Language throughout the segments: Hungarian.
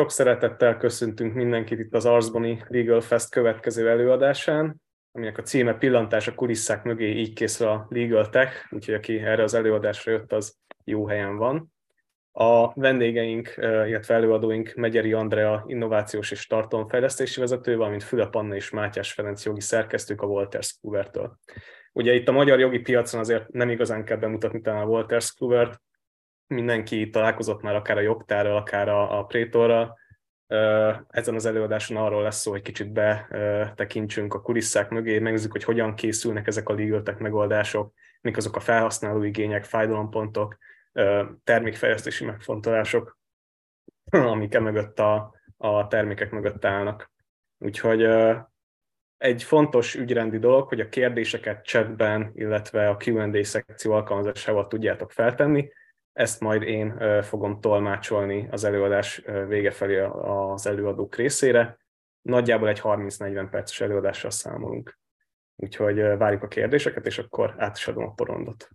Sok szeretettel köszöntünk mindenkit itt az Arsboni Legal Fest következő előadásán, aminek a címe Pillantás a kulisszák mögé, így készül a Legal Tech, úgyhogy aki erre az előadásra jött, az jó helyen van. A vendégeink, illetve előadóink Megyeri Andrea, innovációs és tartalomfejlesztési vezető, valamint Fülep Anna és Mátyás Ferenc jogi szerkesztők a Walters Kluwer-től. Ugye itt a magyar jogi piacon azért nem igazán kell bemutatni talán a Walters Kluwer-t, mindenki találkozott már akár a jogtárral, akár a, a prétorral. Ezen az előadáson arról lesz szó, hogy kicsit betekintsünk a kulisszák mögé, megnézzük, hogy hogyan készülnek ezek a legal megoldások, mik azok a felhasználó igények, fájdalompontok, termékfejlesztési megfontolások, amik e mögött a, a termékek mögött állnak. Úgyhogy egy fontos ügyrendi dolog, hogy a kérdéseket chatben, illetve a Q&A szekció alkalmazásával tudjátok feltenni. Ezt majd én fogom tolmácsolni az előadás vége felé az előadók részére. Nagyjából egy 30-40 perces előadással számolunk. Úgyhogy várjuk a kérdéseket, és akkor át is adom a porondot.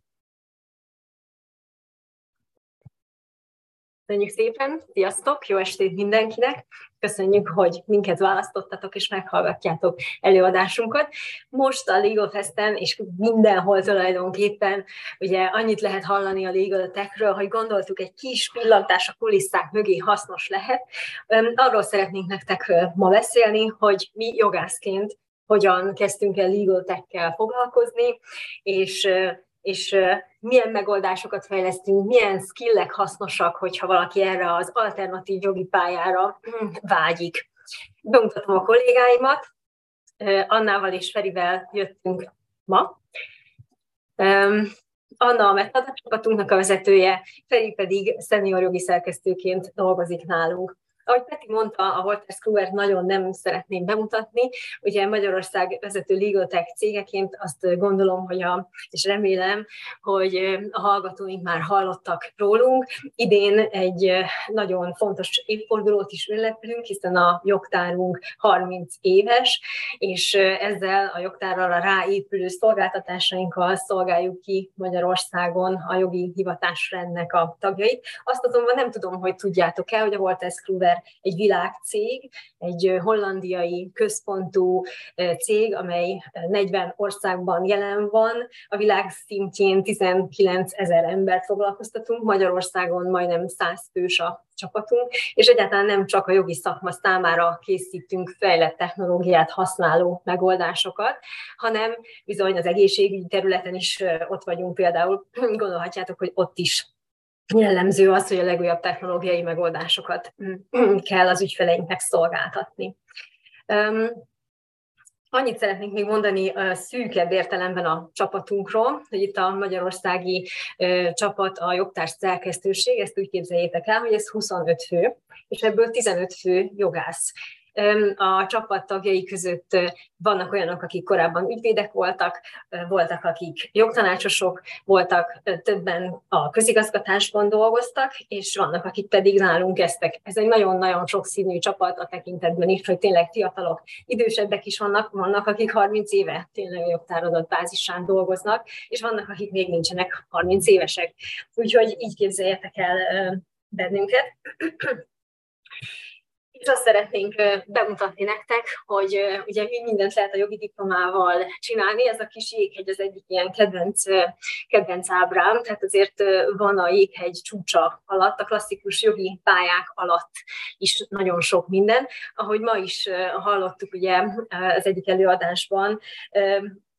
Köszönjük szépen, sziasztok, jó estét mindenkinek! Köszönjük, hogy minket választottatok és meghallgatjátok előadásunkat. Most a Legal Festen és mindenhol tulajdonképpen ugye annyit lehet hallani a Legal Techről, hogy gondoltuk egy kis pillantás a kulisszák mögé hasznos lehet. Arról szeretnénk nektek ma beszélni, hogy mi jogászként hogyan kezdtünk el legal tech-kel foglalkozni, és és milyen megoldásokat fejlesztünk, milyen skillek hasznosak, hogyha valaki erre az alternatív jogi pályára vágyik. Bemutatom a kollégáimat, Annával és Ferivel jöttünk ma. Anna a Metadata csapatunknak a vezetője, Feri pedig szenior jogi szerkesztőként dolgozik nálunk. Ahogy Peti mondta, a Walter Kluwer nagyon nem szeretném bemutatni. Ugye Magyarország vezető legal tech cégeként azt gondolom, hogy a, és remélem, hogy a hallgatóink már hallottak rólunk. Idén egy nagyon fontos évfordulót is ünneplünk, hiszen a jogtárunk 30 éves, és ezzel a jogtárral ráépülő szolgáltatásainkkal szolgáljuk ki Magyarországon a jogi hivatásrendnek a tagjait. Azt azonban nem tudom, hogy tudjátok-e, hogy a Walter Kluwer Software egy világcég, egy hollandiai központú cég, amely 40 országban jelen van. A világ szintjén 19 ezer embert foglalkoztatunk, Magyarországon majdnem 100 fős a csapatunk, és egyáltalán nem csak a jogi szakma számára készítünk fejlett technológiát használó megoldásokat, hanem bizony az egészségügyi területen is ott vagyunk például, gondolhatjátok, hogy ott is jellemző az, hogy a legújabb technológiai megoldásokat kell az ügyfeleinknek szolgáltatni. Annyit szeretnék még mondani szűkebb értelemben a csapatunkról, hogy itt a magyarországi csapat a jogtárs szerkesztőség, ezt úgy képzeljétek el, hogy ez 25 fő, és ebből 15 fő jogász. A csapat tagjai között vannak olyanok, akik korábban ügyvédek voltak, voltak, akik jogtanácsosok, voltak többen a közigazgatásban dolgoztak, és vannak, akik pedig nálunk kezdtek. Ez egy nagyon-nagyon sokszínű csapat a tekintetben is, hogy tényleg fiatalok, idősebbek is vannak, vannak, akik 30 éve tényleg a jogtárodat bázisán dolgoznak, és vannak, akik még nincsenek 30 évesek. Úgyhogy így képzeljetek el bennünket. És azt szeretnénk bemutatni nektek, hogy ugye mi mindent lehet a jogi diplomával csinálni. Ez a kis jéghegy az egyik ilyen kedvenc, kedvenc ábrám, tehát azért van a jéghegy csúcsa alatt, a klasszikus jogi pályák alatt is nagyon sok minden. Ahogy ma is hallottuk ugye az egyik előadásban,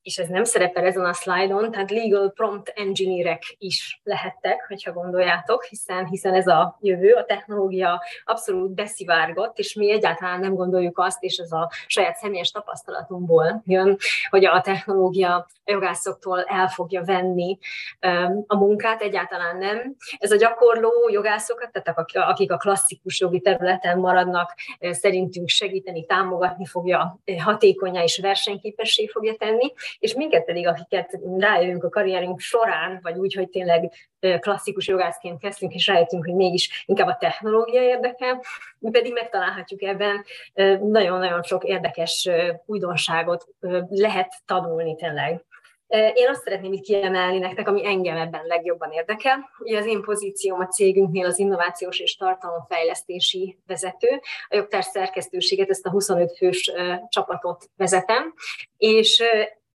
és ez nem szerepel ezen a szlájdon, tehát legal prompt engineerek is lehettek, hogyha gondoljátok, hiszen, hiszen ez a jövő, a technológia abszolút beszivárgott, és mi egyáltalán nem gondoljuk azt, és ez a saját személyes tapasztalatunkból jön, hogy a technológia jogászoktól el fogja venni a munkát, egyáltalán nem. Ez a gyakorló jogászokat, tehát akik a klasszikus jogi területen maradnak, szerintünk segíteni, támogatni fogja, hatékonyá és versenyképessé fogja tenni, és minket pedig, akiket rájövünk a karrierünk során, vagy úgy, hogy tényleg klasszikus jogászként kezdtünk, és rájöttünk, hogy mégis inkább a technológia érdekel, mi pedig megtalálhatjuk ebben nagyon-nagyon sok érdekes újdonságot lehet tanulni tényleg. Én azt szeretném itt kiemelni nektek, ami engem ebben legjobban érdekel. Ugye az én pozícióm a cégünknél az innovációs és tartalomfejlesztési vezető. A jogtárs szerkesztőséget, ezt a 25 fős csapatot vezetem, és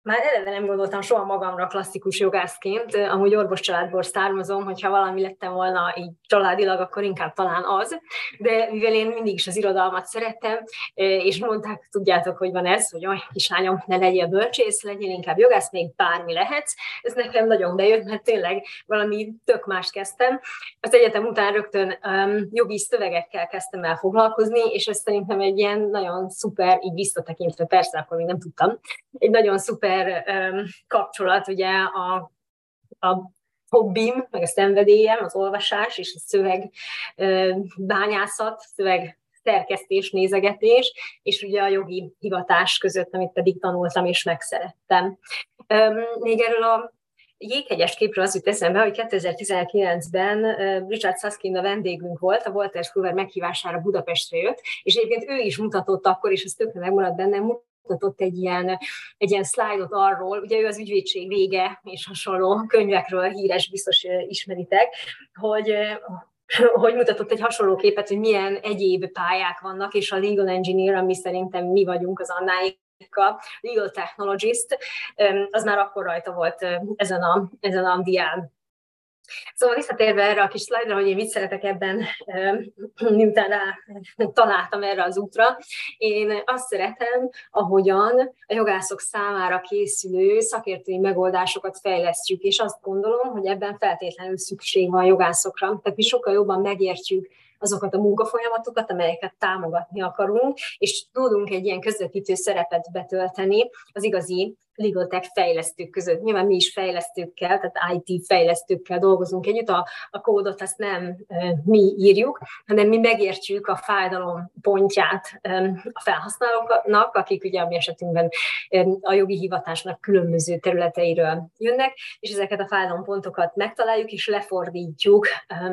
már eleve nem gondoltam soha magamra klasszikus jogászként, amúgy orvos családból származom, hogyha valami lettem volna így családilag, akkor inkább talán az, de mivel én mindig is az irodalmat szerettem, és mondták, tudjátok, hogy van ez, hogy olyan kislányom, ne legyél bölcsész, legyél inkább jogász, még bármi lehetsz, ez nekem nagyon bejött, mert tényleg valami tök más kezdtem. Az egyetem után rögtön um, jogi szövegekkel kezdtem el foglalkozni, és ez szerintem egy ilyen nagyon szuper, így visszatekintve, persze akkor még nem tudtam, egy nagyon szuper szuper kapcsolat ugye a, a hobbim, meg a szenvedélyem, az olvasás és a szöveg bányászat, szöveg szerkesztés, nézegetés, és ugye a jogi hivatás között, amit pedig tanultam és megszerettem. Még erről a jéghegyes képről az jut eszembe, hogy 2019-ben Richard Susskind a vendégünk volt, a Walter Scoover meghívására Budapestre jött, és egyébként ő is mutatott akkor, és ez tökre megmaradt bennem, mutatott egy ilyen, egy ilyen szlájdot arról, ugye ő az ügyvédség vége és hasonló könyvekről híres, biztos ismeritek, hogy hogy mutatott egy hasonló képet, hogy milyen egyéb pályák vannak, és a legal engineer, ami szerintem mi vagyunk az annáik, a legal technologist, az már akkor rajta volt ezen a, ezen a dián. Szóval visszatérve erre a kis szlájdra, hogy én mit szeretek ebben, miután rá találtam erre az útra, én azt szeretem, ahogyan a jogászok számára készülő szakértői megoldásokat fejlesztjük, és azt gondolom, hogy ebben feltétlenül szükség van jogászokra. Tehát mi sokkal jobban megértjük azokat a munkafolyamatokat, amelyeket támogatni akarunk, és tudunk egy ilyen közvetítő szerepet betölteni az igazi legal tech fejlesztők között. Nyilván mi is fejlesztőkkel, tehát IT fejlesztőkkel dolgozunk együtt, a, a kódot azt nem mi írjuk, hanem mi megértjük a fájdalom pontját a felhasználóknak, akik ugye a mi esetünkben a jogi hivatásnak különböző területeiről jönnek, és ezeket a fájdalompontokat megtaláljuk és lefordítjuk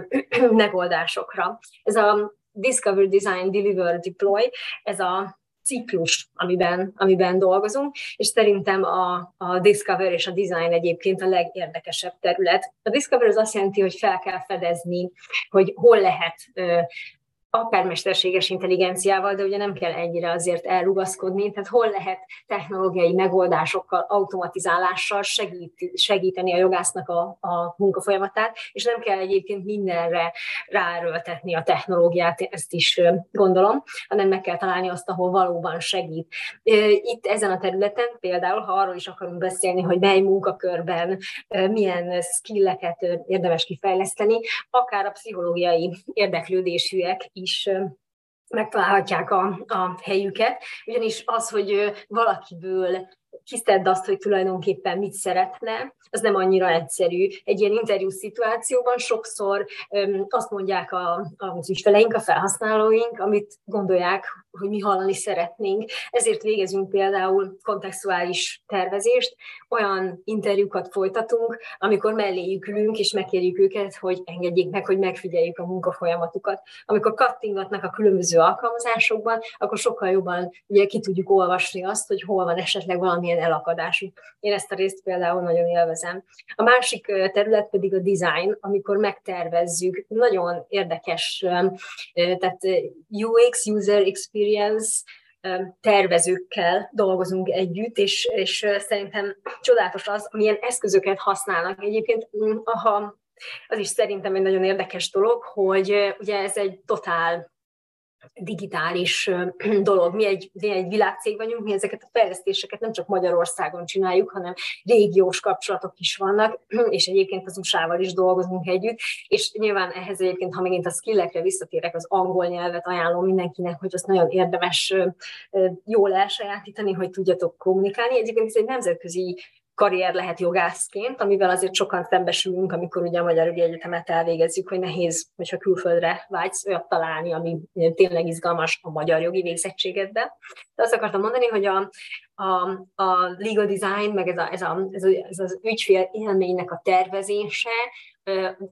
megoldásokra. Ez a Discover, Design, Deliver, Deploy, ez a ciklus, amiben, amiben dolgozunk, és szerintem a, a Discover és a Design egyébként a legérdekesebb terület. A Discover az azt jelenti, hogy fel kell fedezni, hogy hol lehet akár mesterséges intelligenciával, de ugye nem kell ennyire azért elrugaszkodni, tehát hol lehet technológiai megoldásokkal, automatizálással segít, segíteni a jogásznak a, a munkafolyamatát, és nem kell egyébként mindenre ráerőltetni a technológiát, ezt is gondolom, hanem meg kell találni azt, ahol valóban segít. Itt ezen a területen például, ha arról is akarunk beszélni, hogy mely munkakörben milyen skilleket érdemes kifejleszteni, akár a pszichológiai érdeklődésűek is is megtalálhatják a, a helyüket, ugyanis az, hogy valakiből kiszedd azt, hogy tulajdonképpen mit szeretne, az nem annyira egyszerű. Egy ilyen interjú szituációban sokszor azt mondják a, az ügyfeleink, a felhasználóink, amit gondolják, hogy mi hallani szeretnénk. Ezért végezünk például kontextuális tervezést, olyan interjúkat folytatunk, amikor melléjük ülünk, és megkérjük őket, hogy engedjék meg, hogy megfigyeljük a munkafolyamatukat. Amikor kattingatnak a különböző alkalmazásokban, akkor sokkal jobban ugye, ki tudjuk olvasni azt, hogy hol van esetleg valamilyen elakadásuk. Én ezt a részt például nagyon élvezem. A másik terület pedig a design, amikor megtervezzük. Nagyon érdekes, tehát UX, User Experience, tervezőkkel dolgozunk együtt, és, és szerintem csodálatos az, milyen eszközöket használnak. Egyébként, ha az is szerintem egy nagyon érdekes dolog, hogy ugye ez egy totál digitális dolog. Mi egy, mi egy világcég vagyunk, mi ezeket a fejlesztéseket nem csak Magyarországon csináljuk, hanem régiós kapcsolatok is vannak, és egyébként az USA-val is dolgozunk együtt, és nyilván ehhez egyébként, ha megint a skillekre visszatérek, az angol nyelvet ajánlom mindenkinek, hogy azt nagyon érdemes jól elsajátítani, hogy tudjatok kommunikálni. Egyébként ez egy nemzetközi karrier lehet jogászként, amivel azért sokan szembesülünk, amikor ugye a Magyar Ügyi Egyetemet elvégezzük, hogy nehéz, hogyha külföldre vágysz olyat találni, ami tényleg izgalmas a magyar jogi végzettségedbe. De azt akartam mondani, hogy a, a, a legal design, meg ez, a, ez, a, ez, a, ez az ügyfél élménynek a tervezése,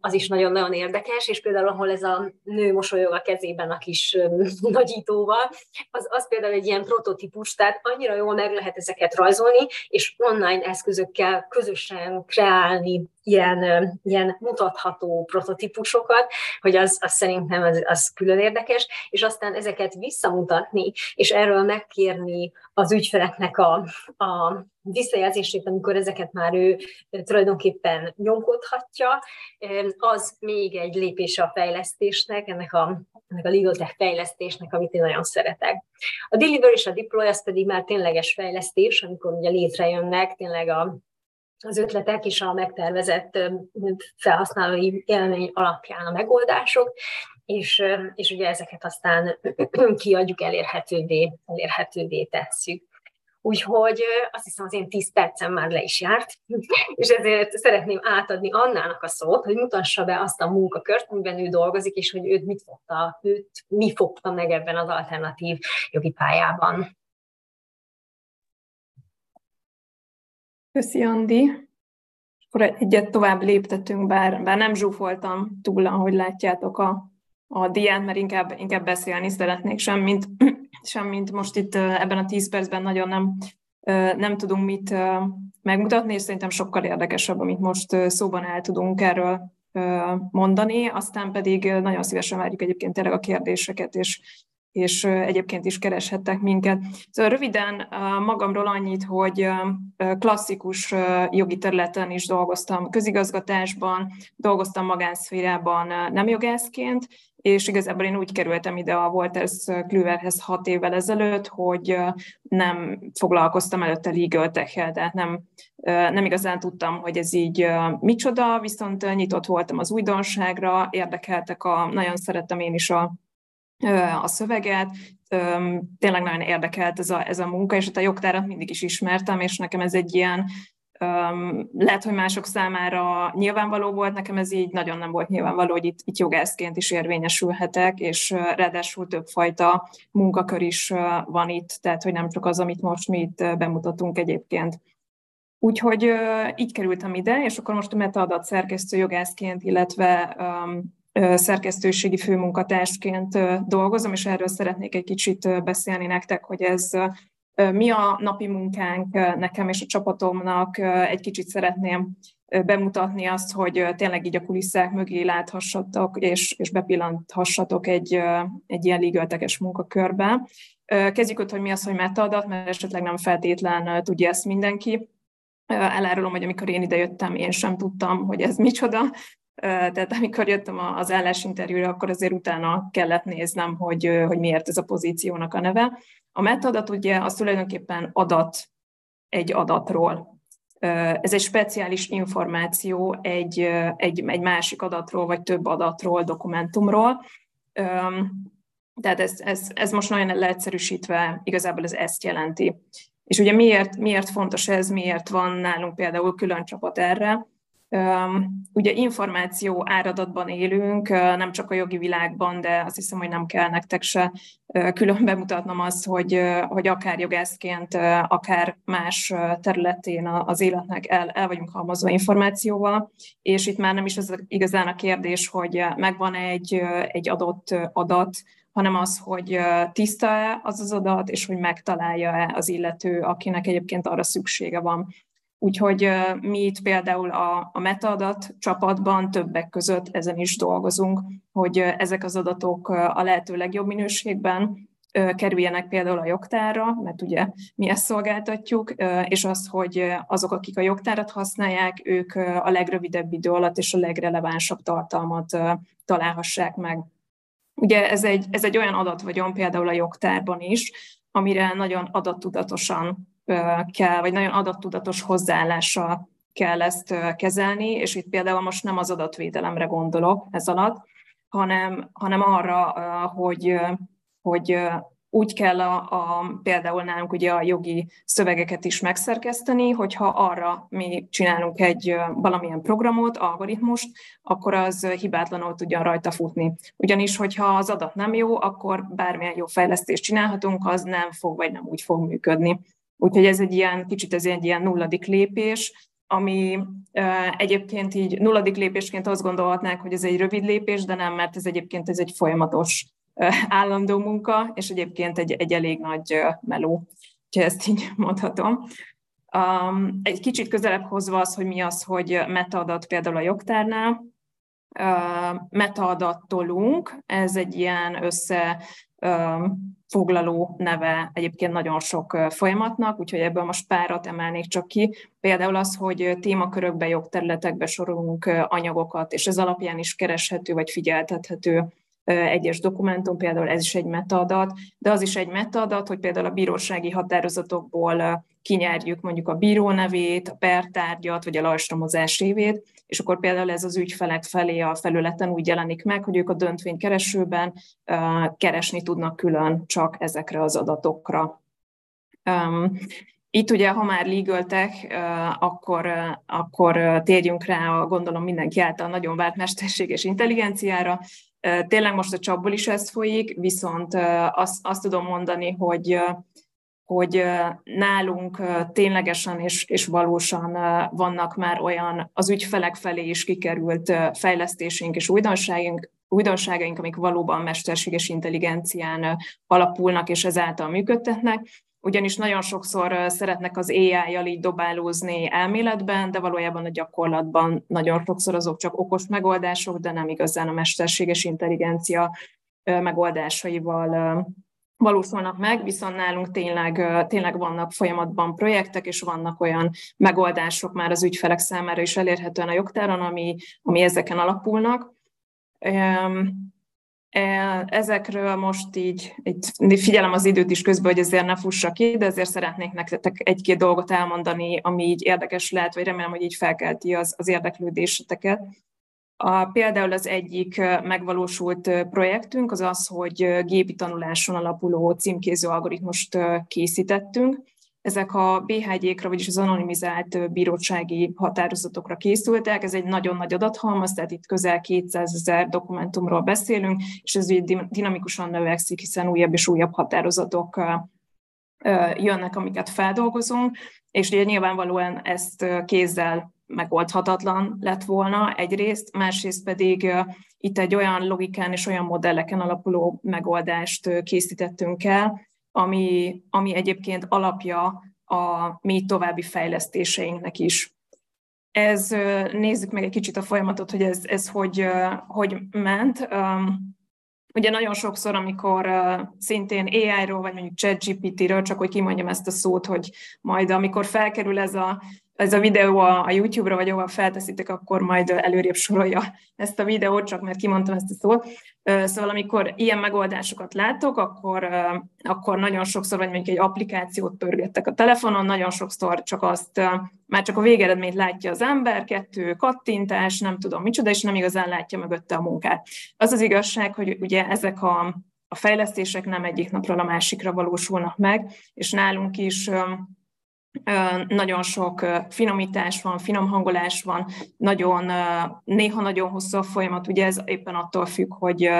az is nagyon-nagyon érdekes, és például ahol ez a nő mosolyog a kezében a kis nagyítóval, az, az például egy ilyen prototípus, tehát annyira jól meg lehet ezeket rajzolni, és online eszközökkel közösen kreálni ilyen, ilyen mutatható prototípusokat, hogy az, az szerintem az, az külön érdekes, és aztán ezeket visszamutatni, és erről megkérni az ügyfeleknek a, a visszajelzését, amikor ezeket már ő tulajdonképpen nyomkodhatja, az még egy lépése a fejlesztésnek, ennek a, ennek a legal tech fejlesztésnek, amit én nagyon szeretek. A deliver és a deploy az pedig már tényleges fejlesztés, amikor ugye létrejönnek tényleg a, az ötletek és a megtervezett felhasználói élmény alapján a megoldások, és, és ugye ezeket aztán kiadjuk, elérhetővé, elérhetővé tesszük. Úgyhogy azt hiszem az én 10 percem már le is járt, és ezért szeretném átadni Annának a szót, hogy mutassa be azt a munkakört, amiben ő dolgozik, és hogy őt mit fogta, őt mi fogta meg ebben az alternatív jogi pályában. Köszi, Andi. Akkor egyet tovább léptetünk, bár, bár nem zsúfoltam túl, ahogy látjátok a, a diát, mert inkább, inkább beszélni szeretnék, semmint, semmint most itt ebben a tíz percben nagyon nem, nem tudunk mit megmutatni, és szerintem sokkal érdekesebb, amit most szóban el tudunk erről mondani, aztán pedig nagyon szívesen várjuk egyébként tényleg a kérdéseket, és és egyébként is kereshettek minket. Szóval röviden magamról annyit, hogy klasszikus jogi területen is dolgoztam közigazgatásban, dolgoztam magánszférában nem jogászként, és igazából én úgy kerültem ide a Walters Kluwerhez hat évvel ezelőtt, hogy nem foglalkoztam előtte legal tehát nem, nem igazán tudtam, hogy ez így micsoda, viszont nyitott voltam az újdonságra, érdekeltek a, nagyon szerettem én is a a szöveget, tényleg nagyon érdekelt ez a, ez a munka, és a jogtárat mindig is ismertem, és nekem ez egy ilyen, lehet, hogy mások számára nyilvánvaló volt, nekem ez így nagyon nem volt nyilvánvaló, hogy itt, itt jogászként is érvényesülhetek, és ráadásul többfajta munkakör is van itt, tehát hogy nem csak az, amit most mi itt bemutatunk egyébként. Úgyhogy így kerültem ide, és akkor most a metaadat szerkesztő jogászként, illetve szerkesztőségi főmunkatársként dolgozom, és erről szeretnék egy kicsit beszélni nektek, hogy ez mi a napi munkánk nekem és a csapatomnak. Egy kicsit szeretném bemutatni azt, hogy tényleg így a kulisszák mögé láthassatok, és, és bepillanthassatok egy, egy ilyen ligöltekes munkakörbe. Kezdjük ott, hogy mi az, hogy metaadat, mert esetleg nem feltétlen tudja ezt mindenki. Elárulom, hogy amikor én idejöttem, én sem tudtam, hogy ez micsoda, tehát amikor jöttem az állásinterjúra, akkor azért utána kellett néznem, hogy, hogy miért ez a pozíciónak a neve. A metadat ugye az tulajdonképpen adat egy adatról. Ez egy speciális információ egy, egy, egy másik adatról, vagy több adatról, dokumentumról. Tehát ez, ez, ez most nagyon leegyszerűsítve igazából ez ezt jelenti. És ugye miért, miért fontos ez, miért van nálunk például külön csapat erre? Ugye információ áradatban élünk, nem csak a jogi világban, de azt hiszem, hogy nem kell nektek se külön bemutatnom azt, hogy, hogy akár jogászként, akár más területén az életnek el, el vagyunk halmozva információval, és itt már nem is az igazán a kérdés, hogy megvan egy, egy adott adat, hanem az, hogy tiszta-e az az adat, és hogy megtalálja-e az illető, akinek egyébként arra szüksége van. Úgyhogy mi itt például a, a metaadat csapatban többek között ezen is dolgozunk, hogy ezek az adatok a lehető legjobb minőségben kerüljenek például a jogtárra, mert ugye mi ezt szolgáltatjuk, és az, hogy azok, akik a jogtárat használják, ők a legrövidebb idő alatt és a legrelevánsabb tartalmat találhassák meg. Ugye ez egy, ez egy olyan adatvagyon például a jogtárban is, amire nagyon adattudatosan kell, vagy nagyon adattudatos hozzáállással kell ezt kezelni, és itt például most nem az adatvédelemre gondolok ez alatt, hanem, hanem arra, hogy, hogy úgy kell a, a, például nálunk ugye a jogi szövegeket is megszerkeszteni, hogyha arra mi csinálunk egy valamilyen programot, algoritmust, akkor az hibátlanul tudjon rajta futni. Ugyanis, hogyha az adat nem jó, akkor bármilyen jó fejlesztést csinálhatunk, az nem fog vagy nem úgy fog működni. Úgyhogy ez egy ilyen, kicsit ez egy ilyen nulladik lépés, ami egyébként így nulladik lépésként azt gondolhatnánk, hogy ez egy rövid lépés, de nem, mert ez egyébként ez egy folyamatos állandó munka, és egyébként egy, egy elég nagy meló, ha ezt így mondhatom. Um, egy kicsit közelebb hozva az, hogy mi az, hogy metaadat például a jogtárnál, uh, metaadat tolunk, ez egy ilyen össze foglaló neve egyébként nagyon sok folyamatnak, úgyhogy ebből most párat emelnék csak ki. Például az, hogy témakörökbe, jogterületekbe sorolunk anyagokat, és ez alapján is kereshető vagy figyeltethető egyes dokumentum, például ez is egy metaadat, de az is egy metaadat, hogy például a bírósági határozatokból kinyerjük mondjuk a bíró nevét, a pertárgyat, vagy a lajstromozás évét, és akkor például ez az ügyfelek felé a felületen úgy jelenik meg, hogy ők a döntvénykeresőben keresni tudnak külön csak ezekre az adatokra. Itt ugye, ha már legal tech, akkor, akkor térjünk rá, a, gondolom mindenki által nagyon várt mesterséges intelligenciára. Tényleg most a csapból is ez folyik, viszont azt, azt tudom mondani, hogy hogy nálunk ténylegesen és, és valósan vannak már olyan az ügyfelek felé is kikerült fejlesztésünk és újdonságunk, újdonságaink, amik valóban mesterséges intelligencián alapulnak és ezáltal működtetnek, ugyanis nagyon sokszor szeretnek az AI-jal így dobálózni elméletben, de valójában a gyakorlatban nagyon sokszor azok csak okos megoldások, de nem igazán a mesterséges intelligencia megoldásaival valósulnak meg, viszont nálunk tényleg, tényleg vannak folyamatban projektek, és vannak olyan megoldások már az ügyfelek számára is elérhetően a jogtáron, ami, ami ezeken alapulnak. E, ezekről most így, így figyelem az időt is közben, hogy ezért ne fussa ki, de ezért szeretnék nektek egy-két dolgot elmondani, ami így érdekes lehet, vagy remélem, hogy így felkelti az, az érdeklődéseteket. A, például az egyik megvalósult projektünk az az, hogy gépi tanuláson alapuló címkéző algoritmust készítettünk. Ezek a BHG-kra, vagyis az anonimizált bírósági határozatokra készültek. Ez egy nagyon nagy adathalmaz, tehát itt közel 200 ezer dokumentumról beszélünk, és ez így dinamikusan növekszik, hiszen újabb és újabb határozatok jönnek, amiket feldolgozunk, és ugye nyilvánvalóan ezt kézzel megoldhatatlan lett volna egyrészt, másrészt pedig itt egy olyan logikán és olyan modelleken alapuló megoldást készítettünk el, ami, ami egyébként alapja a mi további fejlesztéseinknek is. Ez, nézzük meg egy kicsit a folyamatot, hogy ez, ez hogy, hogy ment. Ugye nagyon sokszor, amikor szintén AI-ról, vagy mondjuk ChatGPT-ről, csak hogy kimondjam ezt a szót, hogy majd amikor felkerül ez a ez a videó a, a YouTube-ra, vagy ahol felteszitek, akkor majd előrébb sorolja ezt a videót, csak mert kimondtam ezt a szót. Szóval amikor ilyen megoldásokat látok, akkor, akkor nagyon sokszor, vagy mondjuk egy applikációt pörgettek a telefonon, nagyon sokszor csak azt, már csak a végeredményt látja az ember, kettő kattintás, nem tudom micsoda, és nem igazán látja mögötte a munkát. Az az igazság, hogy ugye ezek a, a fejlesztések nem egyik napról a másikra valósulnak meg, és nálunk is nagyon sok finomítás van, finom hangolás van, nagyon, néha nagyon hosszú a folyamat, ugye ez éppen attól függ, hogy,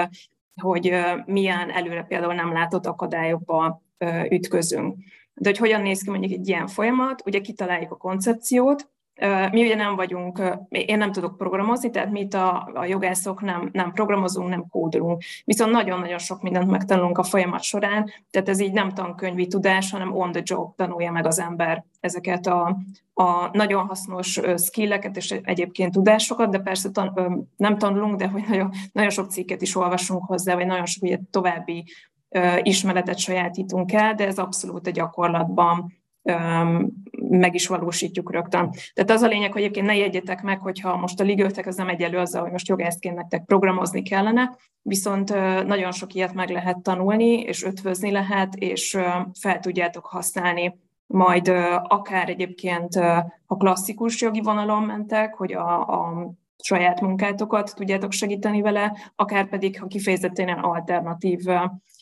hogy milyen előre például nem látott akadályokba ütközünk. De hogy hogyan néz ki mondjuk egy ilyen folyamat, ugye kitaláljuk a koncepciót, mi ugye nem vagyunk, én nem tudok programozni, tehát mi itt a, a jogászok nem, nem programozunk, nem kódolunk. Viszont nagyon-nagyon sok mindent megtanulunk a folyamat során, tehát ez így nem tankönyvi tudás, hanem on the job tanulja meg az ember ezeket a, a nagyon hasznos skilleket és egyébként tudásokat, de persze tan, nem tanulunk, de hogy nagyon, nagyon sok cikket is olvasunk hozzá, vagy nagyon sok ugye, további ismeretet sajátítunk el, de ez abszolút a gyakorlatban meg is valósítjuk rögtön. Tehát az a lényeg, hogy egyébként ne jegyetek meg, hogyha most a ligöltek az nem egyelő azzal, hogy most jogászként nektek programozni kellene, viszont nagyon sok ilyet meg lehet tanulni, és ötvözni lehet, és fel tudjátok használni majd akár egyébként, ha klasszikus jogi vonalon mentek, hogy a, a saját munkátokat tudjátok segíteni vele, akár pedig, ha kifejezetten alternatív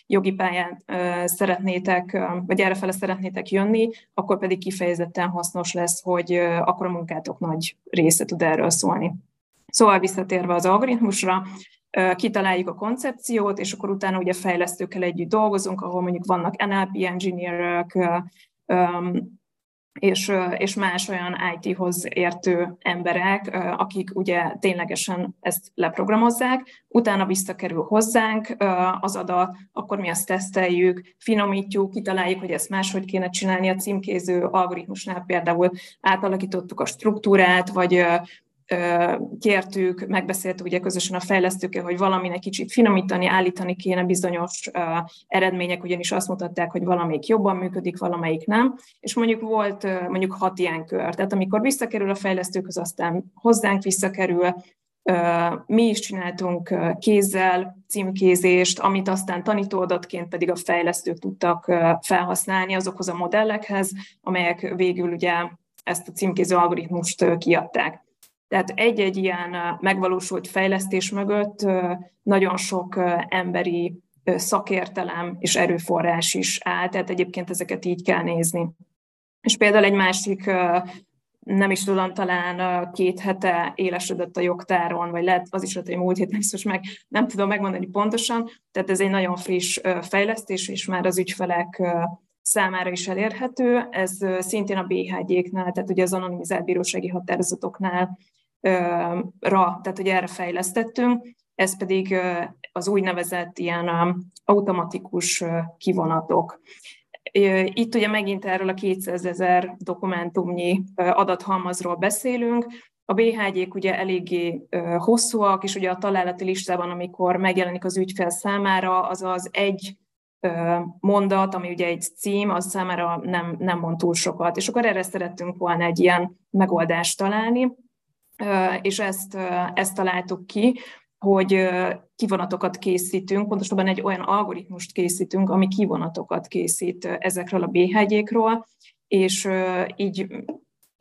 jogi pályán szeretnétek, vagy errefele szeretnétek jönni, akkor pedig kifejezetten hasznos lesz, hogy akkor a munkátok nagy része tud erről szólni. Szóval visszatérve az algoritmusra, kitaláljuk a koncepciót, és akkor utána ugye fejlesztőkkel együtt dolgozunk, ahol mondjuk vannak NLP engineerek, és, és más olyan IT-hoz értő emberek, akik ugye ténylegesen ezt leprogramozzák, utána visszakerül hozzánk az adat, akkor mi azt teszteljük, finomítjuk, kitaláljuk, hogy ezt máshogy kéne csinálni. A címkéző algoritmusnál, például átalakítottuk a struktúrát, vagy kértük, megbeszéltük ugye közösen a fejlesztőkkel, hogy valaminek kicsit finomítani, állítani kéne bizonyos eredmények, ugyanis azt mutatták, hogy valamelyik jobban működik, valamelyik nem, és mondjuk volt mondjuk hat ilyen kör. Tehát amikor visszakerül a fejlesztőkhöz, aztán hozzánk visszakerül, mi is csináltunk kézzel címkézést, amit aztán tanítóadatként pedig a fejlesztők tudtak felhasználni azokhoz a modellekhez, amelyek végül ugye ezt a címkéző algoritmust kiadták. Tehát egy-egy ilyen megvalósult fejlesztés mögött nagyon sok emberi szakértelem és erőforrás is áll, tehát egyébként ezeket így kell nézni. És például egy másik, nem is tudom, talán két hete élesedett a jogtáron, vagy lehet az is hogy múlt héten biztos meg, nem tudom megmondani pontosan, tehát ez egy nagyon friss fejlesztés, és már az ügyfelek számára is elérhető. Ez szintén a BHG-knál, tehát ugye az anonimizált bírósági határozatoknál ra, tehát hogy erre fejlesztettünk, ez pedig az úgynevezett ilyen automatikus kivonatok. Itt ugye megint erről a 200 ezer dokumentumnyi adathalmazról beszélünk, a BHG-k ugye eléggé hosszúak, és ugye a találati listában, amikor megjelenik az ügyfél számára, az az egy mondat, ami ugye egy cím, az számára nem, nem mond túl sokat. És akkor erre szerettünk volna egy ilyen megoldást találni és ezt, ezt találtuk ki, hogy kivonatokat készítünk, pontosabban egy olyan algoritmust készítünk, ami kivonatokat készít ezekről a BHG-król, és így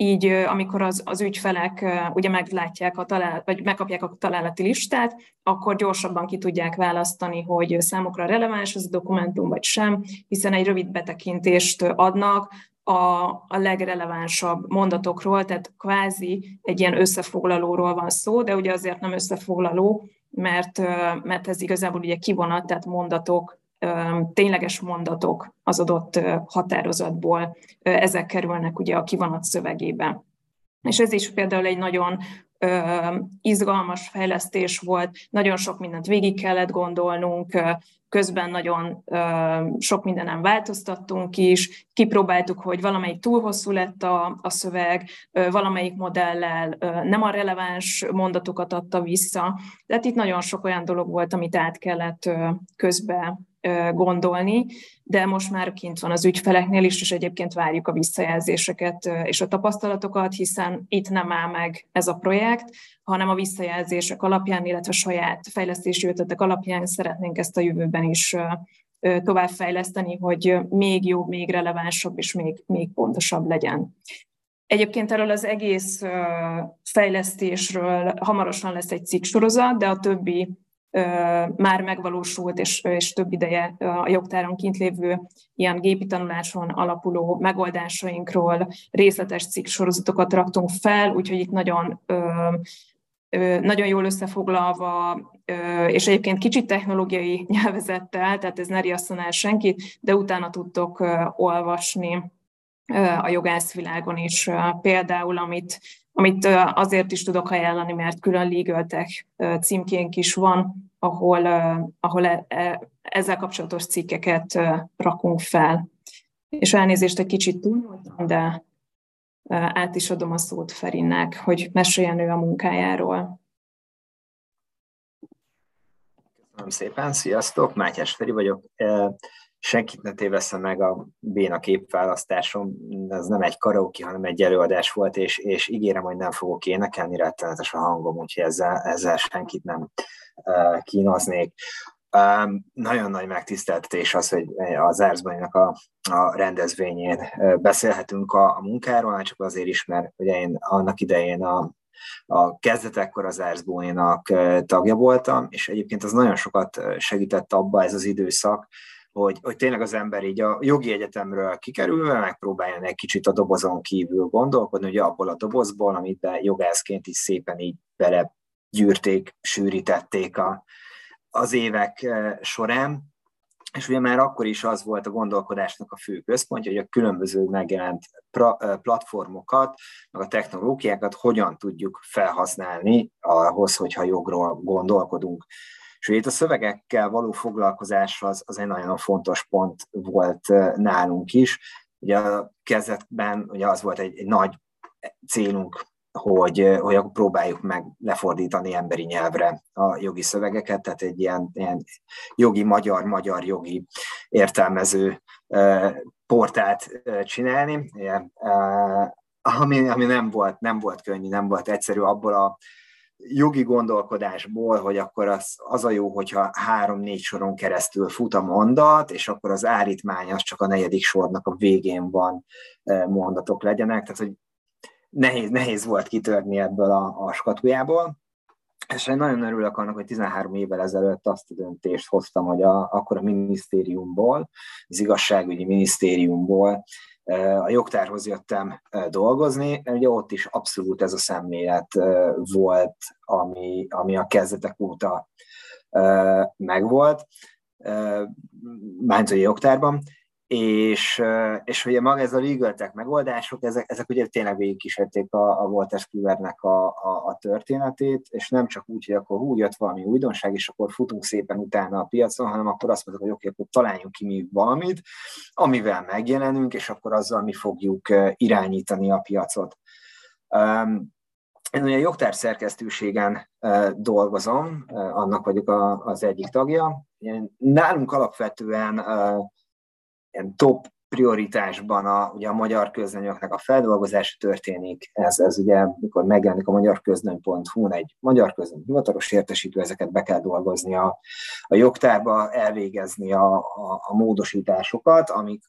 így amikor az, az ügyfelek ugye meglátják a talál, vagy megkapják a találati listát, akkor gyorsabban ki tudják választani, hogy számukra releváns az a dokumentum, vagy sem, hiszen egy rövid betekintést adnak a, a legrelevánsabb mondatokról, tehát kvázi egy ilyen összefoglalóról van szó, de ugye azért nem összefoglaló, mert, mert ez igazából ugye kivonat, tehát mondatok, tényleges mondatok az adott határozatból, ezek kerülnek ugye a kivonat szövegébe. És ez is például egy nagyon izgalmas fejlesztés volt, nagyon sok mindent végig kellett gondolnunk, közben nagyon sok mindenen változtattunk is, kipróbáltuk, hogy valamelyik túl hosszú lett a, a szöveg, valamelyik modellel nem a releváns mondatokat adta vissza. Tehát itt nagyon sok olyan dolog volt, amit át kellett közben gondolni, de most már kint van az ügyfeleknél is, és egyébként várjuk a visszajelzéseket és a tapasztalatokat, hiszen itt nem áll meg ez a projekt, hanem a visszajelzések alapján, illetve saját fejlesztési ötletek alapján szeretnénk ezt a jövőben is továbbfejleszteni, hogy még jobb, még relevánsabb és még, még pontosabb legyen. Egyébként erről az egész fejlesztésről hamarosan lesz egy cikksorozat, de a többi már megvalósult és, és több ideje a jogtáron kint lévő ilyen gépi tanuláson alapuló megoldásainkról részletes cikk sorozatokat raktunk fel, úgyhogy itt nagyon nagyon jól összefoglalva, és egyébként kicsit technológiai nyelvezettel, tehát ez ne riasszon el senkit, de utána tudtok olvasni a jogászvilágon is például, amit, amit azért is tudok ajánlani, mert külön legal tech címkénk is van, ahol, ahol e, e, ezzel kapcsolatos cikkeket rakunk fel. És elnézést egy kicsit túlmúltam, de át is adom a szót Ferinnek, hogy meséljen ő a munkájáról. Köszönöm szépen, sziasztok, Mátyás Feri vagyok. Senkit ne téveszem meg a béna képválasztásom, ez nem egy karaoke, hanem egy előadás volt, és, és ígérem, hogy nem fogok énekelni, rettenetes a hangom, úgyhogy ezzel, ezzel senkit nem kínoznék. Nagyon nagy megtiszteltetés az, hogy az Erzbanynak a, a rendezvényén beszélhetünk a, a munkáról, csak azért is, mert ugye én annak idején a, a kezdetekkor az Erzbóinak tagja voltam, és egyébként az nagyon sokat segített abba ez az időszak, hogy, hogy tényleg az ember így a jogi egyetemről kikerülve megpróbáljon egy kicsit a dobozon kívül gondolkodni, hogy abból a dobozból, amit jogászként is szépen így bele gyűrték, sűrítették a, az évek során, és ugye már akkor is az volt a gondolkodásnak a fő központja, hogy a különböző megjelent platformokat, meg a technológiákat hogyan tudjuk felhasználni ahhoz, hogyha jogról gondolkodunk. És ugye itt a szövegekkel való foglalkozás az, az egy nagyon fontos pont volt nálunk is. Ugye a kezdetben ugye az volt egy, egy nagy célunk hogy, hogy akkor próbáljuk meg lefordítani emberi nyelvre a jogi szövegeket, tehát egy ilyen, ilyen jogi magyar-magyar jogi értelmező portát csinálni, ami, ami nem, volt, nem volt könnyű, nem volt egyszerű abból a jogi gondolkodásból, hogy akkor az, az a jó, hogyha három-négy soron keresztül fut a mondat, és akkor az állítmány az csak a negyedik sornak a végén van mondatok legyenek, tehát hogy nehéz, nehéz volt kitörni ebből a, a skatujából. És én nagyon örülök annak, hogy 13 évvel ezelőtt azt a döntést hoztam, hogy a, akkor a minisztériumból, az igazságügyi minisztériumból a jogtárhoz jöttem dolgozni, ugye ott is abszolút ez a szemlélet volt, ami, ami a kezdetek óta megvolt, Bánzai jogtárban, és, és ugye maga ez a legal tech megoldások, ezek, ezek ugye tényleg végigkísérték a, a Walter Kluwernek a, a, a történetét, és nem csak úgy, hogy akkor hú, jött valami újdonság, és akkor futunk szépen utána a piacon, hanem akkor azt mondjuk, hogy oké, akkor találjunk ki mi valamit, amivel megjelenünk, és akkor azzal mi fogjuk irányítani a piacot. Én ugye a jogtár szerkesztőségen dolgozom, annak vagyok az egyik tagja. Nálunk alapvetően ilyen top prioritásban a, ugye a magyar közlönyöknek a feldolgozása történik. Ez, ez ugye, mikor megjelenik a magyarközlöny.hu-n egy magyar közlöny hivatalos értesítő, ezeket be kell dolgozni a, a jogtárba, elvégezni a, a, a módosításokat, amik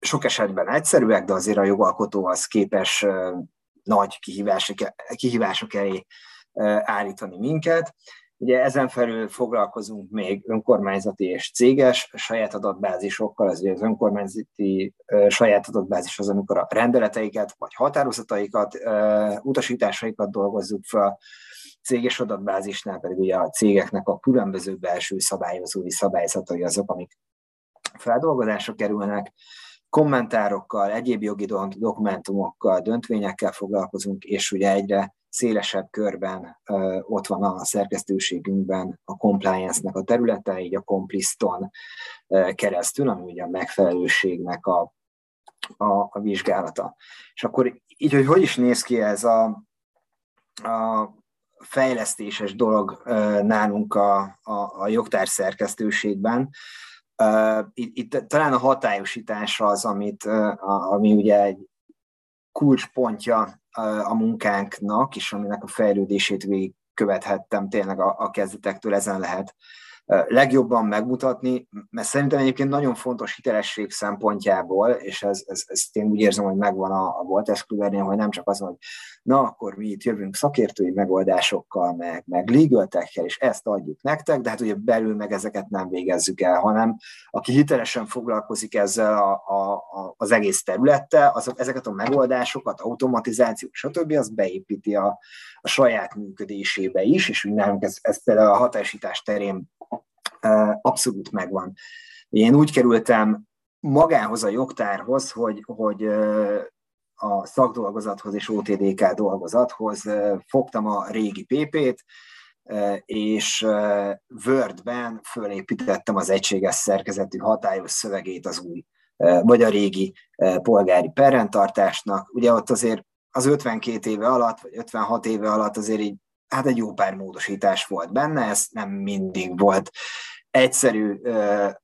sok esetben egyszerűek, de azért a jogalkotó az képes nagy kihívások, kihívások elé állítani minket. Ugye ezen felül foglalkozunk még önkormányzati és céges saját adatbázisokkal, ugye az önkormányzati saját adatbázis az, amikor a rendeleteiket vagy határozataikat, utasításaikat dolgozzuk fel, céges adatbázisnál pedig ugye a cégeknek a különböző belső szabályozói szabályzatai azok, amik feldolgozásra kerülnek, kommentárokkal, egyéb jogi dokumentumokkal, döntvényekkel foglalkozunk, és ugye egyre szélesebb körben ott van a szerkesztőségünkben a compliance-nek a területe, így a compliston keresztül, ami ugye a megfelelőségnek a, a, a vizsgálata. És akkor így, hogy hogy is néz ki ez a, a fejlesztéses dolog nálunk a, a, a jogtár szerkesztőségben, itt, itt talán a hatályosítás az, amit, ami ugye egy kulcspontja a munkánknak, és aminek a fejlődését végig követhettem tényleg a, a kezdetektől, ezen lehet legjobban megmutatni, mert szerintem egyébként nagyon fontos hitelesség szempontjából, és ez, ez, ez én úgy érzem, hogy megvan a, a Voltes Klubernél, hogy nem csak az, hogy na, akkor mi itt jövünk szakértői megoldásokkal, meg, meg legal és ezt adjuk nektek, de hát ugye belül meg ezeket nem végezzük el, hanem aki hitelesen foglalkozik ezzel a, a, a, az egész területtel, azok ezeket a megoldásokat, automatizáció, stb. az beépíti a, a saját működésébe is, és úgy nálunk ez, ez például a hatásítás terén abszolút megvan. Én úgy kerültem magához a jogtárhoz, hogy, hogy a szakdolgozathoz és OTDK dolgozathoz fogtam a régi PP-t, és Word-ben fölépítettem az egységes szerkezetű hatályos szövegét az új, vagy a régi polgári perrendtartásnak. Ugye ott azért az 52 éve alatt, vagy 56 éve alatt azért így, hát egy jó pár módosítás volt benne, ez nem mindig volt egyszerű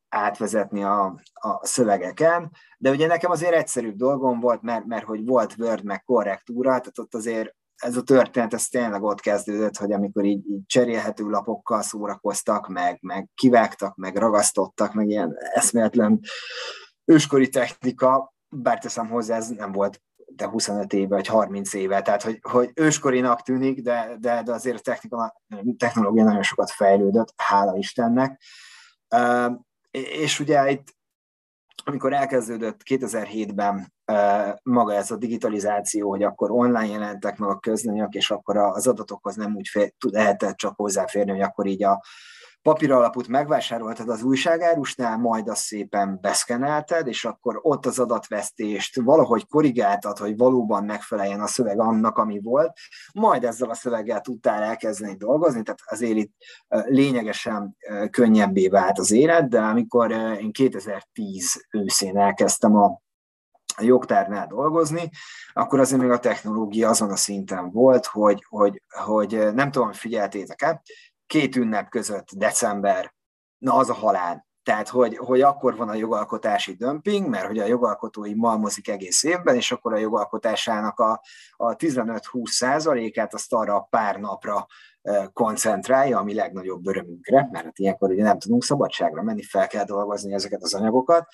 átvezetni a, a szövegeken, de ugye nekem azért egyszerűbb dolgom volt, mert, mert hogy volt Word meg korrektúra, tehát ott azért ez a történet, ez tényleg ott kezdődött, hogy amikor így, így cserélhető lapokkal szórakoztak, meg, meg kivágtak, meg ragasztottak, meg ilyen eszméletlen őskori technika, bár teszem hozzá, ez nem volt de 25 éve, vagy 30 éve, tehát hogy, hogy őskorinak tűnik, de, de, de azért a technológia nagyon sokat fejlődött, hála Istennek. És ugye itt, amikor elkezdődött 2007-ben maga ez a digitalizáció, hogy akkor online jelentek meg a közlönyök, és akkor az adatokhoz nem úgy fél, lehetett csak hozzáférni, hogy akkor így a, papíralapút megvásároltad az újságárusnál, majd azt szépen beszkenelted, és akkor ott az adatvesztést valahogy korrigáltad, hogy valóban megfeleljen a szöveg annak, ami volt, majd ezzel a szöveggel tudtál elkezdeni dolgozni, tehát azért itt lényegesen könnyebbé vált az élet, de amikor én 2010 őszén elkezdtem a a jogtárnál dolgozni, akkor azért még a technológia azon a szinten volt, hogy, hogy, hogy nem tudom, figyeltétek-e, két ünnep között december, na az a halál. Tehát, hogy, hogy akkor van a jogalkotási dömping, mert hogy a jogalkotói malmozik egész évben, és akkor a jogalkotásának a, a 15-20 százalékát azt arra a pár napra koncentrálja, ami legnagyobb örömünkre, mert hát ilyenkor ugye nem tudunk szabadságra menni, fel kell dolgozni ezeket az anyagokat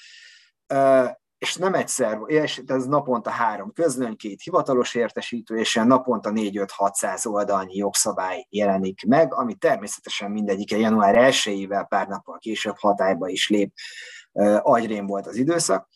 és nem egyszer, és ez naponta három közlöny, két hivatalos értesítő, és naponta 4-5-600 oldalnyi jogszabály jelenik meg, ami természetesen mindegyike január 1-ével pár nappal később hatályba is lép, agyrém volt az időszak.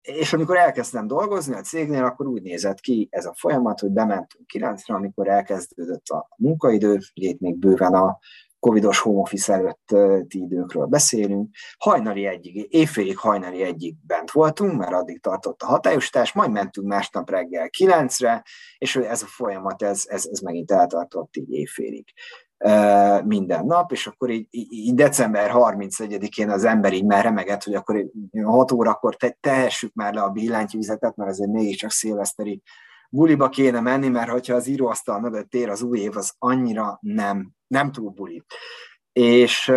És amikor elkezdtem dolgozni a cégnél, akkor úgy nézett ki ez a folyamat, hogy bementünk 9-re, amikor elkezdődött a munkaidő, ugye itt még bőven a covidos home office előtti időkről beszélünk. Hajnali egyig, éjfélig hajnali egyig bent voltunk, mert addig tartott a hatályosítás, majd mentünk másnap reggel kilencre, és ez a folyamat, ez, ez, ez megint eltartott így éjfélig minden nap, és akkor így, így december 31-én az ember így már remegett, hogy akkor 6 órakor te, tehessük már le a billentyűzetet, mert azért mégiscsak szilveszteri buliba kéne menni, mert hogyha az íróasztal mögött ér az új év, az annyira nem, nem túl buli. És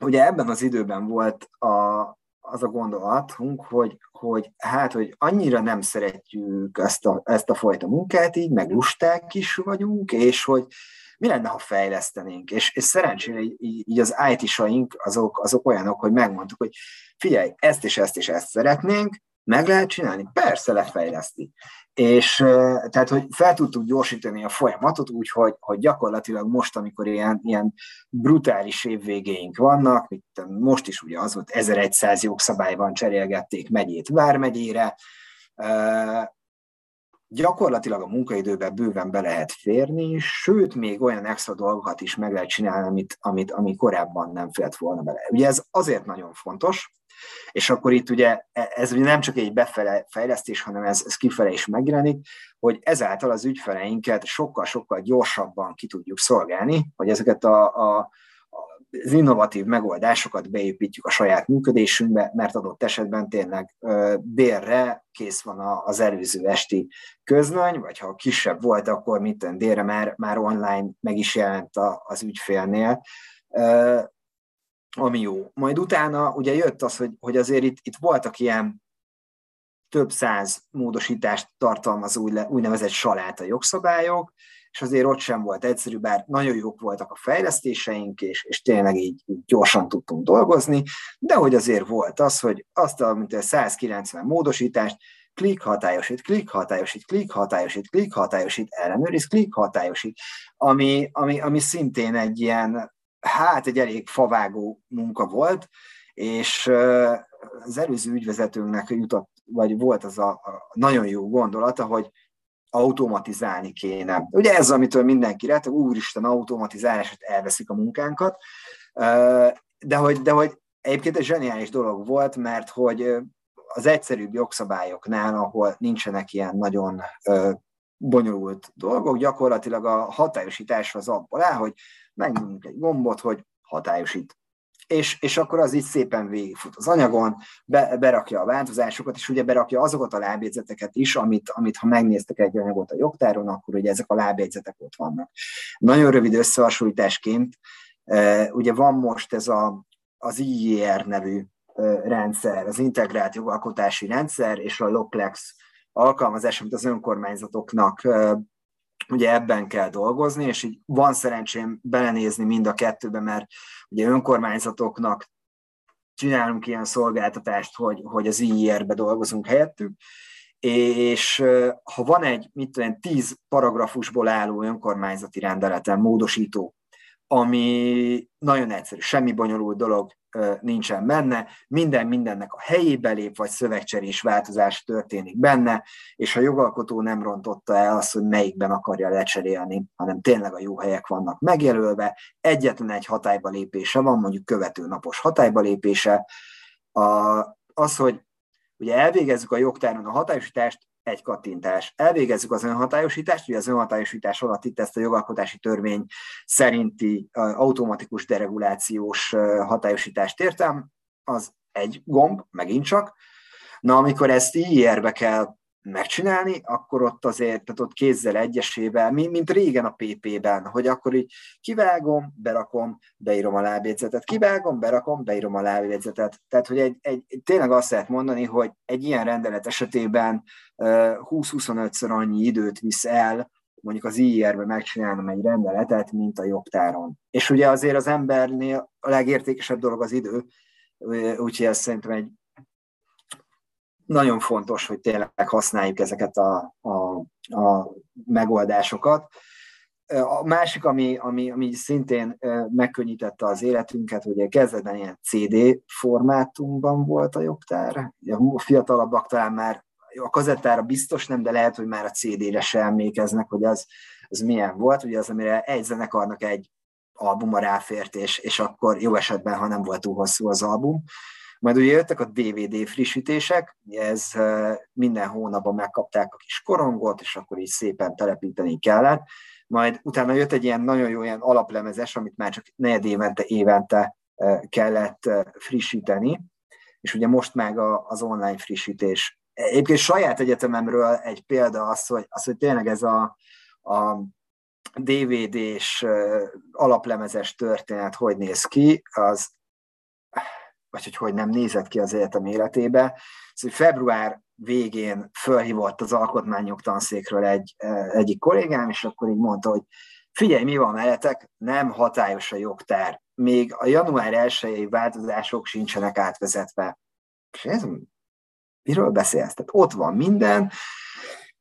ugye ebben az időben volt a, az a gondolatunk, hogy, hogy hát, hogy annyira nem szeretjük ezt a, ezt a fajta munkát így, meg lusták is vagyunk, és hogy mi lenne, ha fejlesztenénk? És, és szerencsére így, így az IT-saink azok, azok olyanok, hogy megmondtuk, hogy figyelj, ezt és ezt és ezt szeretnénk, meg lehet csinálni? Persze lefejleszti. És tehát, hogy fel tudtuk gyorsítani a folyamatot úgy, hogy, hogy gyakorlatilag most, amikor ilyen, ilyen brutális évvégéink vannak, mint most is ugye az volt, 1100 jogszabályban cserélgették megyét vármegyére, gyakorlatilag a munkaidőben bőven be lehet férni, sőt, még olyan extra dolgokat is meg lehet csinálni, amit, amit, ami korábban nem félt volna bele. Ugye ez azért nagyon fontos, és akkor itt ugye e, ez ugye nem csak egy befele fejlesztés, hanem ez, ez kifele is megjelenik, hogy ezáltal az ügyfeleinket sokkal-sokkal gyorsabban ki tudjuk szolgálni, hogy ezeket a, a az innovatív megoldásokat beépítjük a saját működésünkbe, mert adott esetben tényleg délre kész van az előző esti közlöny, vagy ha kisebb volt, akkor mit délre már, már online meg is jelent az ügyfélnél ami jó. Majd utána ugye jött az, hogy, hogy azért itt, itt voltak ilyen több száz módosítást tartalmazó úgynevezett saláta jogszabályok, és azért ott sem volt egyszerű, bár nagyon jók voltak a fejlesztéseink, és, és tényleg így, gyorsan tudtunk dolgozni, de hogy azért volt az, hogy azt a mint a 190 módosítást klik hatályosít, klik hatályosít, klik hatályosít, klik hatályosít, ellenőriz, klik hatályosít, ami, ami, ami szintén egy ilyen hát egy elég favágó munka volt, és az előző ügyvezetőnknek jutott, vagy volt az a, a nagyon jó gondolata, hogy automatizálni kéne. Ugye ez, amitől mindenki rett, úristen, automatizálás, hogy elveszik a munkánkat, de hogy, de hogy egyébként egy zseniális dolog volt, mert hogy az egyszerűbb jogszabályoknál, ahol nincsenek ilyen nagyon bonyolult dolgok, gyakorlatilag a hatályosítás az abból áll, hogy megnyomunk egy gombot, hogy hatályosít. És, és akkor az így szépen végigfut az anyagon, be, berakja a változásokat, és ugye berakja azokat a lábjegyzeteket is, amit, amit ha megnéztek egy anyagot a jogtáron, akkor ugye ezek a lábjegyzetek ott vannak. Nagyon rövid összehasonlításként, ugye van most ez a, az IER nevű rendszer, az integrált jogalkotási rendszer, és a LOCLEX alkalmazás, amit az önkormányzatoknak ugye ebben kell dolgozni, és így van szerencsém belenézni mind a kettőbe, mert ugye önkormányzatoknak csinálunk ilyen szolgáltatást, hogy, hogy az IIR-be dolgozunk helyettük, és ha van egy, mit tudom, tíz paragrafusból álló önkormányzati rendeleten módosító, ami nagyon egyszerű, semmi bonyolult dolog nincsen benne, minden mindennek a helyébe lép, vagy szövegcserés változás történik benne, és a jogalkotó nem rontotta el azt, hogy melyikben akarja lecserélni, hanem tényleg a jó helyek vannak megjelölve, egyetlen egy hatályba lépése van, mondjuk követő napos hatályba lépése. A, az, hogy ugye elvégezzük a jogtáron a hatályosítást, egy kattintás. Elvégezzük az önhatályosítást, ugye az önhatályosítás alatt itt ezt a jogalkotási törvény szerinti automatikus deregulációs hatályosítást értem, az egy gomb, megint csak. Na, amikor ezt IR-be kell megcsinálni, akkor ott azért, tehát ott kézzel egyesével, mint régen a PP-ben, hogy akkor így kivágom, berakom, beírom a lábjegyzetet, kivágom, berakom, beírom a lábjegyzetet. Tehát, hogy egy, egy, tényleg azt lehet mondani, hogy egy ilyen rendelet esetében 20-25-ször annyi időt visz el, mondjuk az IR-be megcsinálnom egy rendeletet, mint a jogtáron. És ugye azért az embernél a legértékesebb dolog az idő, úgyhogy ez szerintem egy nagyon fontos, hogy tényleg használjuk ezeket a, a, a megoldásokat. A másik, ami, ami, ami szintén megkönnyítette az életünket, hogy kezdetben ilyen CD formátumban volt a jogtár. A fiatalabbak talán már a kazettára biztos nem, de lehet, hogy már a CD-re se emlékeznek, hogy az, az milyen volt. Ugye az, amire egy zenekarnak egy albuma ráfért, és, és akkor jó esetben, ha nem volt túl hosszú az album. Majd ugye jöttek a DVD frissítések, ez minden hónapban megkapták a kis korongot, és akkor így szépen telepíteni kellett. Majd utána jött egy ilyen nagyon jó ilyen alaplemezes, amit már csak negyed évente, évente kellett frissíteni, és ugye most meg az online frissítés. Egyébként saját egyetememről egy példa az, hogy, az, hogy tényleg ez a, a DVD-s alaplemezes történet hogy néz ki, az vagy hogy hogy nem nézett ki az egyetem életébe. Szóval február végén fölhívott az alkotmányok tanszékről egy, e, egyik kollégám, és akkor így mondta, hogy figyelj, mi van mellettek, nem hatályos a jogtár, még a január 1 változások sincsenek átvezetve. És ez miről beszélsz? Tehát ott van minden,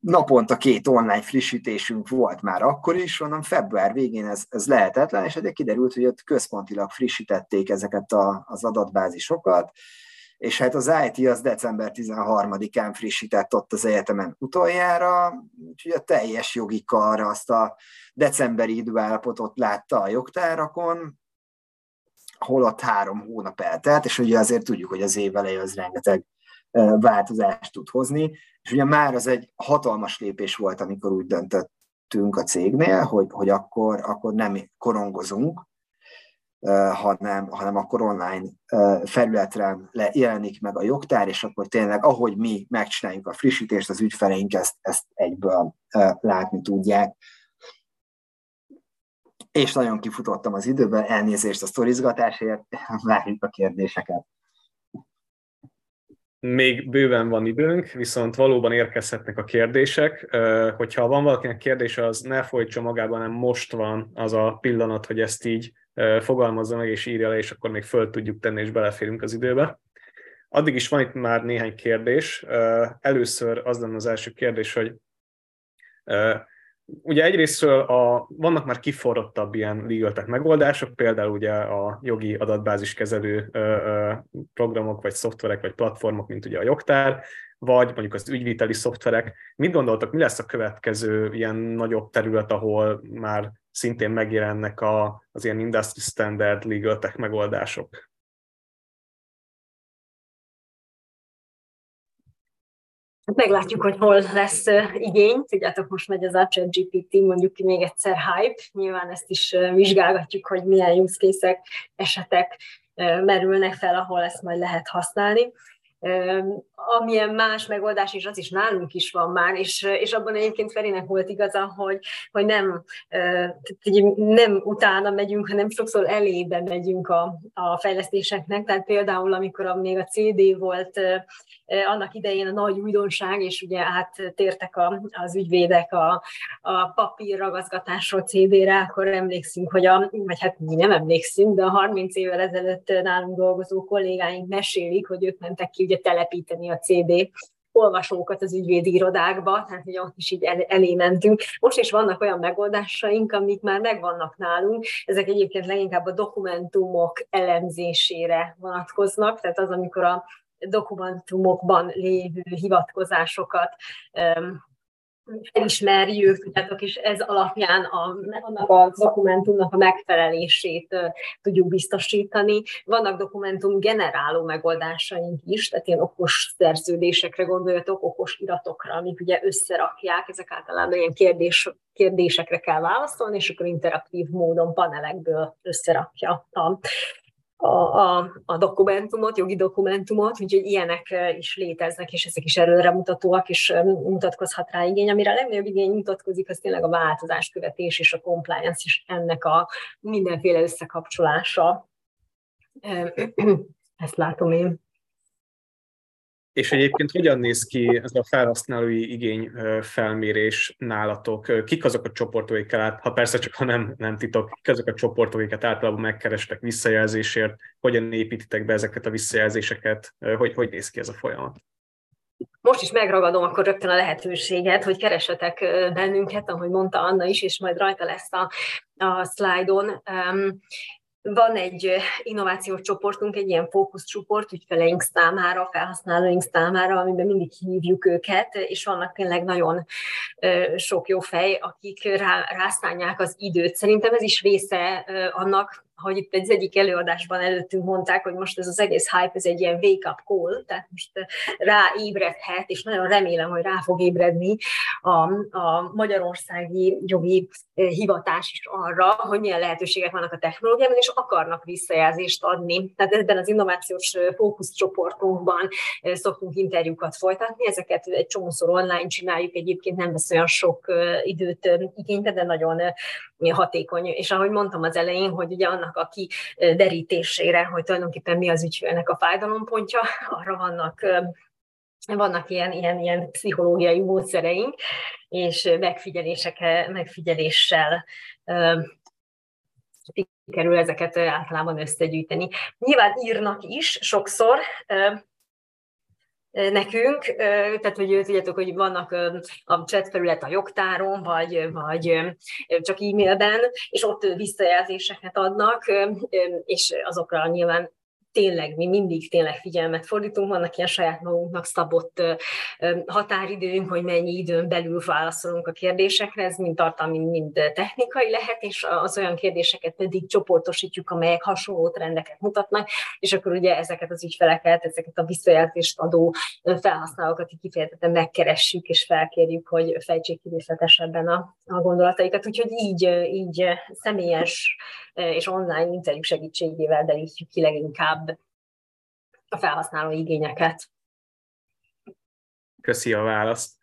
naponta két online frissítésünk volt már akkor is, onnan február végén ez, ez lehetetlen, és egyébként kiderült, hogy ott központilag frissítették ezeket a, az adatbázisokat, és hát az IT az december 13-án frissített ott az egyetemen utoljára, úgyhogy a teljes jogi kar azt a decemberi időállapotot látta a jogtárakon, holott három hónap eltelt, és ugye azért tudjuk, hogy az év elején az rengeteg változást tud hozni, és ugye már az egy hatalmas lépés volt, amikor úgy döntöttünk a cégnél, hogy, hogy akkor, akkor nem korongozunk, hanem, hanem akkor online felületre jelenik meg a jogtár, és akkor tényleg, ahogy mi megcsináljuk a frissítést, az ügyfeleink ezt, ezt egyből látni tudják. És nagyon kifutottam az időben, elnézést a sztorizgatásért, várjuk a kérdéseket. Még bőven van időnk, viszont valóban érkezhetnek a kérdések. Hogyha van valakinek kérdése, az ne folytsa magában, hanem most van az a pillanat, hogy ezt így fogalmazza meg és írja le, és akkor még föl tudjuk tenni, és beleférünk az időbe. Addig is van itt már néhány kérdés. Először az lenne az első kérdés, hogy Ugye egyrésztről a, vannak már kiforrottabb ilyen legal megoldások, például ugye a jogi adatbázis kezelő ö, ö, programok, vagy szoftverek, vagy platformok, mint ugye a jogtár, vagy mondjuk az ügyviteli szoftverek. Mit gondoltak, mi lesz a következő ilyen nagyobb terület, ahol már szintén megjelennek a, az ilyen industry standard legal megoldások? Meglátjuk, hogy hol lesz igény. Tudjátok, most megy az a GPT, mondjuk még egyszer hype. Nyilván ezt is vizsgálgatjuk, hogy milyen use case esetek merülnek fel, ahol ezt majd lehet használni amilyen más megoldás, és az is nálunk is van már, és, és abban egyébként Ferinek volt igaza, hogy, hogy nem, nem utána megyünk, hanem sokszor elébe megyünk a, a fejlesztéseknek, tehát például amikor még a CD volt annak idején a nagy újdonság, és ugye áttértek a, az ügyvédek a, a papír ragaszgatásról CD-re, akkor emlékszünk, hogy a, vagy hát mi nem emlékszünk, de a 30 évvel ezelőtt nálunk dolgozó kollégáink mesélik, hogy ők mentek ki ugye telepíteni a CD olvasókat az ügyvédi irodákba, tehát ugye ott is így el, elé mentünk. Most is vannak olyan megoldásaink, amik már megvannak nálunk, ezek egyébként leginkább a dokumentumok elemzésére vonatkoznak, tehát az, amikor a dokumentumokban lévő hivatkozásokat felismerjük, tudjátok, és ez alapján a, annak a dokumentumnak a megfelelését tudjuk biztosítani. Vannak dokumentum generáló megoldásaink is, tehát ilyen okos szerződésekre gondoljatok, okos iratokra, amik ugye összerakják, ezek általában ilyen kérdés, kérdésekre kell válaszolni, és akkor interaktív módon panelekből összerakja a a, a, a dokumentumot, jogi dokumentumot, úgyhogy ilyenek is léteznek, és ezek is előremutatóak, és mutatkozhat rá igény. Amire a legnagyobb igény mutatkozik, az tényleg a változáskövetés és a compliance, és ennek a mindenféle összekapcsolása. Ezt látom én. És egyébként hogyan néz ki ez a felhasználói igény felmérés nálatok? Kik azok a csoportok, amiket át, ha persze csak ha nem, nem titok, kik azok a csoportok, amiket általában megkerestek visszajelzésért? Hogyan építitek be ezeket a visszajelzéseket? Hogy, hogy néz ki ez a folyamat? Most is megragadom akkor rögtön a lehetőséget, hogy keresetek bennünket, ahogy mondta Anna is, és majd rajta lesz a, a szlájdon. Van egy innovációs csoportunk, egy ilyen fókuszcsoport ügyfeleink számára, felhasználóink számára, amiben mindig hívjuk őket, és vannak tényleg nagyon sok jó fej, akik rá, rászánják az időt. Szerintem ez is része annak, hogy itt egy egyik előadásban előttünk mondták, hogy most ez az egész hype, ez egy ilyen wake-up call, tehát most ráébredhet, és nagyon remélem, hogy rá fog ébredni a, a magyarországi jogi hivatás is arra, hogy milyen lehetőségek vannak a technológiában, és akarnak visszajelzést adni. Tehát ebben az innovációs fókuszcsoportunkban szoktunk interjúkat folytatni, ezeket egy csomószor online csináljuk, egyébként nem vesz olyan sok időt igénybe, de nagyon hatékony. És ahogy mondtam az elején, hogy ugye annak a kiderítésére, hogy tulajdonképpen mi az ügyfélnek a fájdalompontja, arra vannak vannak ilyen, ilyen, ilyen pszichológiai módszereink, és megfigyelések, megfigyeléssel sikerül ezeket általában összegyűjteni. Nyilván írnak is sokszor, nekünk, tehát hogy tudjátok, hogy vannak a chat felület a jogtáron, vagy, vagy csak e-mailben, és ott visszajelzéseket adnak, és azokra nyilván tényleg mi mindig tényleg figyelmet fordítunk, vannak ilyen saját magunknak szabott határidőnk, hogy mennyi időn belül válaszolunk a kérdésekre, ez mind tartalmi, mind technikai lehet, és az olyan kérdéseket pedig csoportosítjuk, amelyek hasonló trendeket mutatnak, és akkor ugye ezeket az ügyfeleket, ezeket a visszajelzést adó felhasználókat kifejezetten megkeressük, és felkérjük, hogy fejtsék ki részletesebben a, a gondolataikat. Úgyhogy így, így személyes és online interjú segítségével derítjük ki leginkább a felhasználó igényeket. Köszi a választ.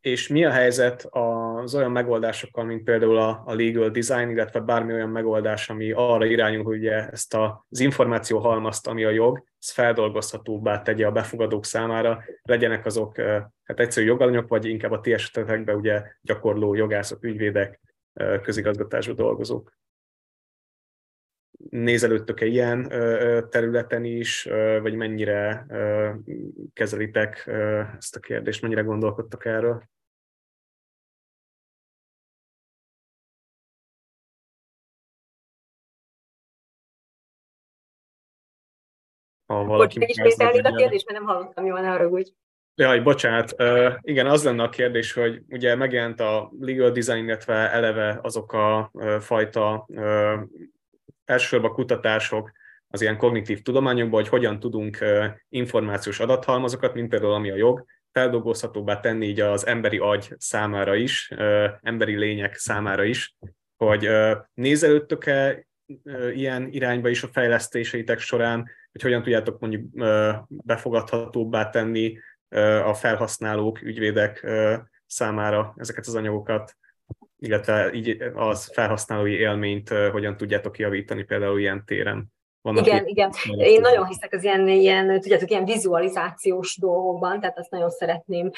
És mi a helyzet az olyan megoldásokkal, mint például a, a legal design, illetve bármi olyan megoldás, ami arra irányul, hogy ugye ezt az információ halmazt, ami a jog, ez feldolgozhatóbbá tegye a befogadók számára, legyenek azok hát egyszerű jogalanyok, vagy inkább a ti esetetekben ugye gyakorló jogászok, ügyvédek, közigazgatású dolgozók nézelődtök-e ilyen területen is, vagy mennyire kezelitek ezt a kérdést, mennyire gondolkodtak erről? Ha valaki Bocs, ismételni a kérdést, mert nem hallottam jól, ne haragudj. Jaj, bocsánat. Uh, igen, az lenne a kérdés, hogy ugye megjelent a legal design, illetve eleve azok a uh, fajta uh, elsősorban kutatások az ilyen kognitív tudományokban, hogy hogyan tudunk információs adathalmazokat, mint például ami a jog, feldolgozhatóbbá tenni így az emberi agy számára is, emberi lények számára is, hogy nézelődtök-e ilyen irányba is a fejlesztéseitek során, hogy hogyan tudjátok mondjuk befogadhatóbbá tenni a felhasználók, ügyvédek számára ezeket az anyagokat, illetve így az felhasználói élményt hogyan tudjátok javítani például ilyen téren. Vannak igen, igen. Én nagyon hiszek az ilyen, ilyen, tudjátok, ilyen vizualizációs dolgokban, tehát azt nagyon szeretném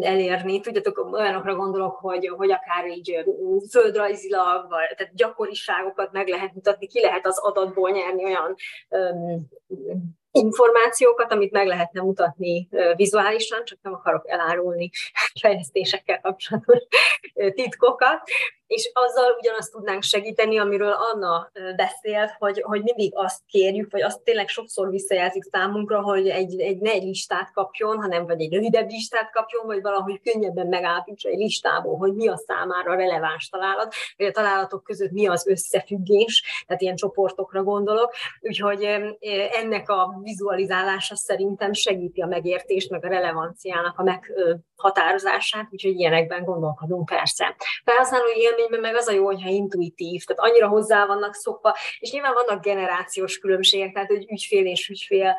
elérni. Tudjátok, olyanokra gondolok, hogy, hogy akár így földrajzilag, vagy tehát gyakoriságokat meg lehet mutatni, ki lehet az adatból nyerni olyan um, információkat, amit meg lehetne mutatni vizuálisan, csak nem akarok elárulni fejlesztésekkel kapcsolatos titkokat, és azzal ugyanazt tudnánk segíteni, amiről Anna beszélt, hogy, hogy mindig azt kérjük, vagy azt tényleg sokszor visszajelzik számunkra, hogy egy, egy ne egy listát kapjon, hanem vagy egy rövidebb listát kapjon, vagy valahogy könnyebben megállapítsa egy listából, hogy mi a számára releváns találat, vagy a találatok között mi az összefüggés, tehát ilyen csoportokra gondolok. Úgyhogy ennek a vizualizálása szerintem segíti a megértést, meg a relevanciának a meghatározását, úgyhogy ilyenekben gondolkodunk persze. Felhasználó élményben meg az a jó, hogyha intuitív, tehát annyira hozzá vannak szokva, és nyilván vannak generációs különbségek, tehát hogy ügyfél és ügyfél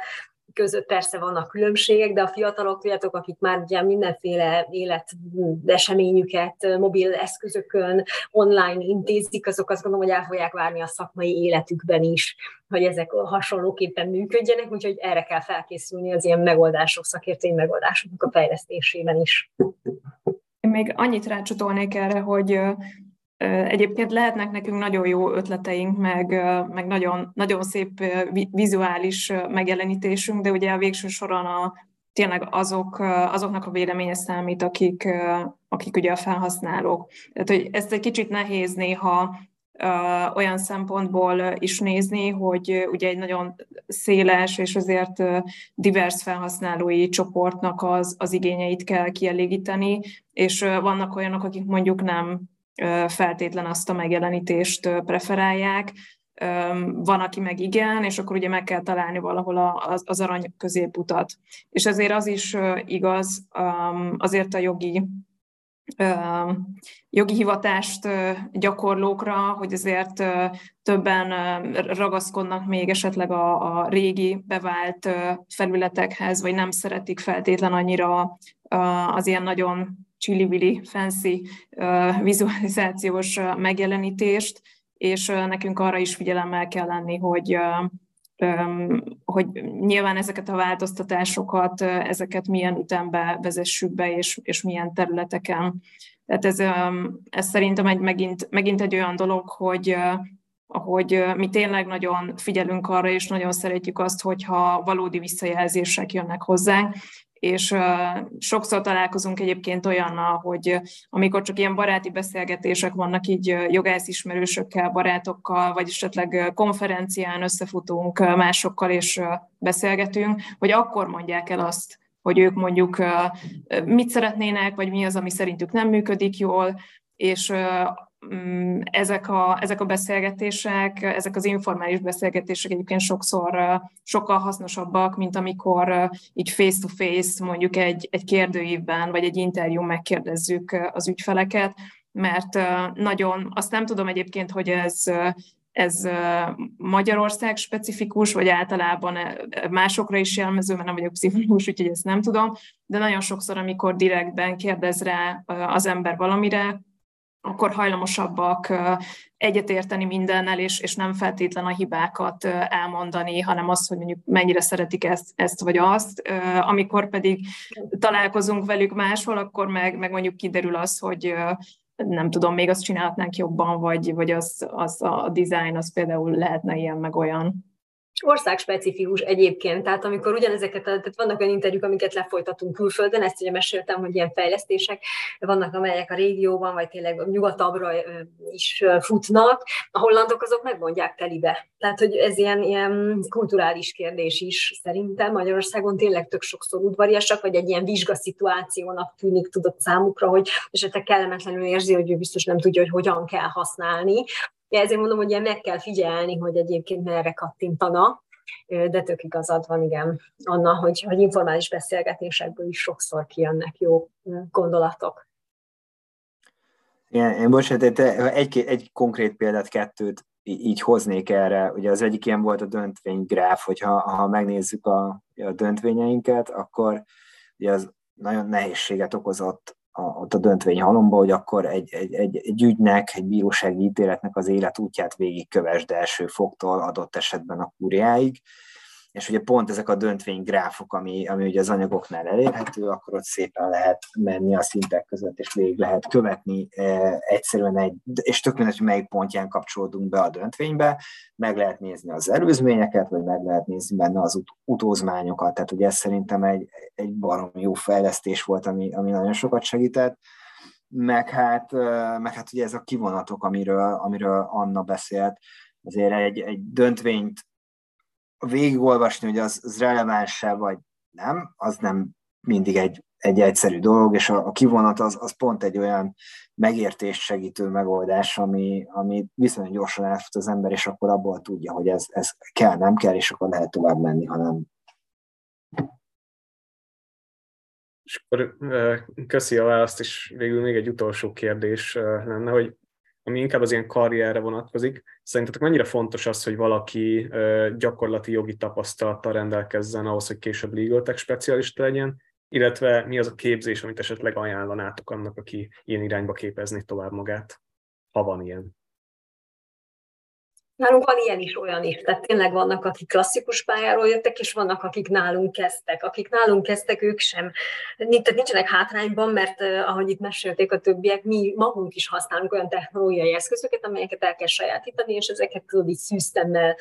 között persze vannak különbségek, de a fiatalok, tudjátok, akik már ugye mindenféle életeseményüket mobil eszközökön online intézik, azok azt gondolom, hogy el fogják várni a szakmai életükben is, hogy ezek hasonlóképpen működjenek, úgyhogy erre kell felkészülni az ilyen megoldások, szakértői megoldásoknak a fejlesztésében is. Én még annyit rácsatolnék erre, hogy Egyébként lehetnek nekünk nagyon jó ötleteink, meg, meg nagyon, nagyon szép vizuális megjelenítésünk, de ugye a végső soron a, tényleg azok, azoknak a véleménye számít, akik, akik ugye a felhasználók. Tehát, hogy ezt egy kicsit nehéz néha olyan szempontból is nézni, hogy ugye egy nagyon széles és azért divers felhasználói csoportnak az, az igényeit kell kielégíteni, és vannak olyanok, akik mondjuk nem feltétlen azt a megjelenítést preferálják, van, aki meg igen, és akkor ugye meg kell találni valahol az arany középutat. És ezért az is igaz, azért a jogi jogi hivatást gyakorlókra, hogy azért többen ragaszkodnak még esetleg a, a régi bevált felületekhez, vagy nem szeretik feltétlen annyira az ilyen nagyon csili fancy vizualizációs megjelenítést, és nekünk arra is figyelemmel kell lenni, hogy hogy nyilván ezeket a változtatásokat, ezeket milyen ütembe vezessük be, és, és milyen területeken. Tehát ez, ez szerintem egy, megint, megint egy olyan dolog, hogy ahogy mi tényleg nagyon figyelünk arra, és nagyon szeretjük azt, hogyha valódi visszajelzések jönnek hozzánk, és sokszor találkozunk egyébként olyannal, hogy amikor csak ilyen baráti beszélgetések vannak így jogász ismerősökkel, barátokkal, vagy esetleg konferencián összefutunk másokkal és beszélgetünk, hogy akkor mondják el azt, hogy ők mondjuk mit szeretnének, vagy mi az, ami szerintük nem működik jól, és Mm, ezek a, ezek a beszélgetések, ezek az informális beszélgetések egyébként sokszor sokkal hasznosabbak, mint amikor így face-to-face mondjuk egy, egy kérdőívben vagy egy interjú megkérdezzük az ügyfeleket, mert nagyon, azt nem tudom egyébként, hogy ez ez Magyarország specifikus, vagy általában másokra is jelmező, mert nem vagyok pszichológus, úgyhogy ezt nem tudom, de nagyon sokszor, amikor direktben kérdez rá az ember valamire, akkor hajlamosabbak egyetérteni mindennel, és, és nem feltétlen a hibákat elmondani, hanem azt, hogy mondjuk mennyire szeretik ezt, ezt vagy azt. Amikor pedig találkozunk velük máshol, akkor meg, meg mondjuk kiderül az, hogy nem tudom, még azt csinálhatnánk jobban, vagy, vagy az, az a design az például lehetne ilyen meg olyan országspecifikus egyébként, tehát amikor ugyanezeket, tehát vannak olyan interjúk, amiket lefolytatunk külföldön, ezt ugye meséltem, hogy ilyen fejlesztések vannak, amelyek a régióban, vagy tényleg nyugatabbra is futnak, a hollandok azok megmondják telibe. Tehát, hogy ez ilyen, ilyen kulturális kérdés is szerintem. Magyarországon tényleg tök sokszor udvariasak, vagy egy ilyen vizsgaszituációnak tűnik tudott számukra, hogy esetleg kellemetlenül érzi, hogy ő biztos nem tudja, hogy hogyan kell használni, ezért mondom, hogy meg kell figyelni, hogy egyébként merre kattintana, de tök igazad van, igen, Anna, hogy, hogy informális beszélgetésekből is sokszor kijönnek jó gondolatok. Igen, én bocsánat, egy, egy konkrét példát, kettőt így hoznék erre. Ugye az egyik ilyen volt a döntvénygráf, hogyha ha megnézzük a, a döntvényeinket, akkor ugye az nagyon nehézséget okozott a, ott a döntvény halomba, hogy akkor egy, egy, egy, egy ügynek, egy bírósági ítéletnek az életútját végigkövesd első fogtól adott esetben a kúriáig. És ugye pont ezek a döntvénygráfok, ami, ami ugye az anyagoknál elérhető, akkor ott szépen lehet menni a szintek között, és végig lehet követni e, egyszerűen egy, és tök mindegy, hogy melyik pontján kapcsolódunk be a döntvénybe, meg lehet nézni az előzményeket, vagy meg lehet nézni benne az ut- utózmányokat, tehát ugye ez szerintem egy, egy barom jó fejlesztés volt, ami, ami nagyon sokat segített, meg hát, meg hát ugye ez a kivonatok, amiről, amiről Anna beszélt, azért egy, egy döntvényt végigolvasni, hogy az, az releváns-e vagy nem, az nem mindig egy, egy egyszerű dolog, és a, a kivonat az, az pont egy olyan megértést segítő megoldás, ami, ami viszonylag gyorsan átfut az ember, és akkor abból tudja, hogy ez, ez kell, nem kell, és akkor lehet tovább menni, hanem És akkor köszi a választ, és végül még egy utolsó kérdés lenne, hogy ami inkább az ilyen karrierre vonatkozik. Szerintetek mennyire fontos az, hogy valaki gyakorlati jogi tapasztalattal rendelkezzen ahhoz, hogy később legal tech specialista legyen, illetve mi az a képzés, amit esetleg ajánlanátok annak, aki ilyen irányba képezni tovább magát, ha van ilyen? Nálunk van ilyen is, olyan is. Tehát tényleg vannak, akik klasszikus pályáról jöttek, és vannak, akik nálunk kezdtek. Akik nálunk kezdtek, ők sem. Tehát nincsenek hátrányban, mert ahogy itt mesélték a többiek, mi magunk is használunk olyan technológiai eszközöket, amelyeket el kell sajátítani, és ezeket tudod így szűztemmel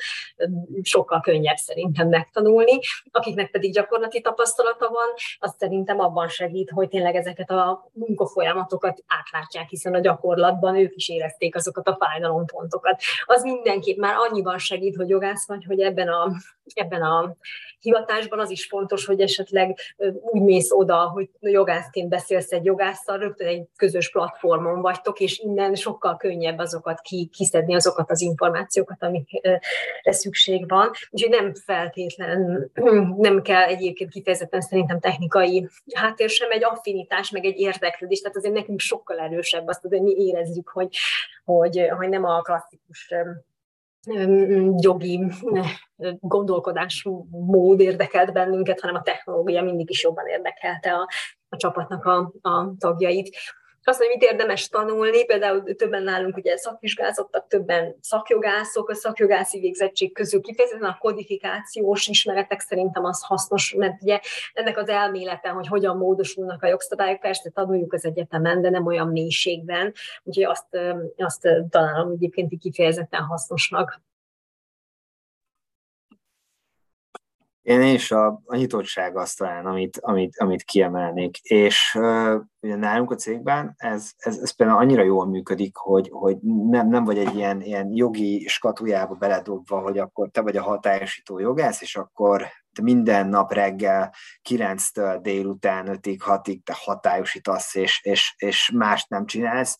sokkal könnyebb szerintem megtanulni. Akiknek pedig gyakorlati tapasztalata van, az szerintem abban segít, hogy tényleg ezeket a munkafolyamatokat átlátják, hiszen a gyakorlatban ők is érezték azokat a fájdalompontokat. Az mindenki mindenképp már annyiban segít, hogy jogász vagy, hogy ebben a, ebben a hivatásban az is fontos, hogy esetleg úgy mész oda, hogy jogászként beszélsz egy jogásszal, rögtön egy közös platformon vagytok, és innen sokkal könnyebb azokat ki, kiszedni, azokat az információkat, amikre szükség van. Úgyhogy nem feltétlen, nem kell egyébként kifejezetten szerintem technikai háttér sem, egy affinitás, meg egy érdeklődés, tehát azért nekünk sokkal erősebb azt, hogy mi érezzük, hogy, hogy, hogy nem a klasszikus jogi gondolkodásmód érdekelt bennünket, hanem a technológia mindig is jobban érdekelte a, a csapatnak a, a tagjait azt, hogy mit érdemes tanulni, például többen nálunk ugye szakvizsgázottak, többen szakjogászok, a szakjogászi végzettség közül kifejezetten a kodifikációs ismeretek szerintem az hasznos, mert ugye ennek az elmélete, hogy hogyan módosulnak a jogszabályok, persze tanuljuk az egyetemen, de nem olyan mélységben, úgyhogy azt, azt találom egyébként kifejezetten hasznosnak. Én is a, a nyitottság az talán, amit, amit, amit kiemelnék. És uh, ugye nálunk a cégben ez, ez, ez például annyira jól működik, hogy, hogy nem, nem vagy egy ilyen, ilyen jogi skatujába beledobva, hogy akkor te vagy a hatályosító jogász, és akkor te minden nap reggel 9-től délután 5-ig, 6-ig te hatályosítasz, és, és, és mást nem csinálsz,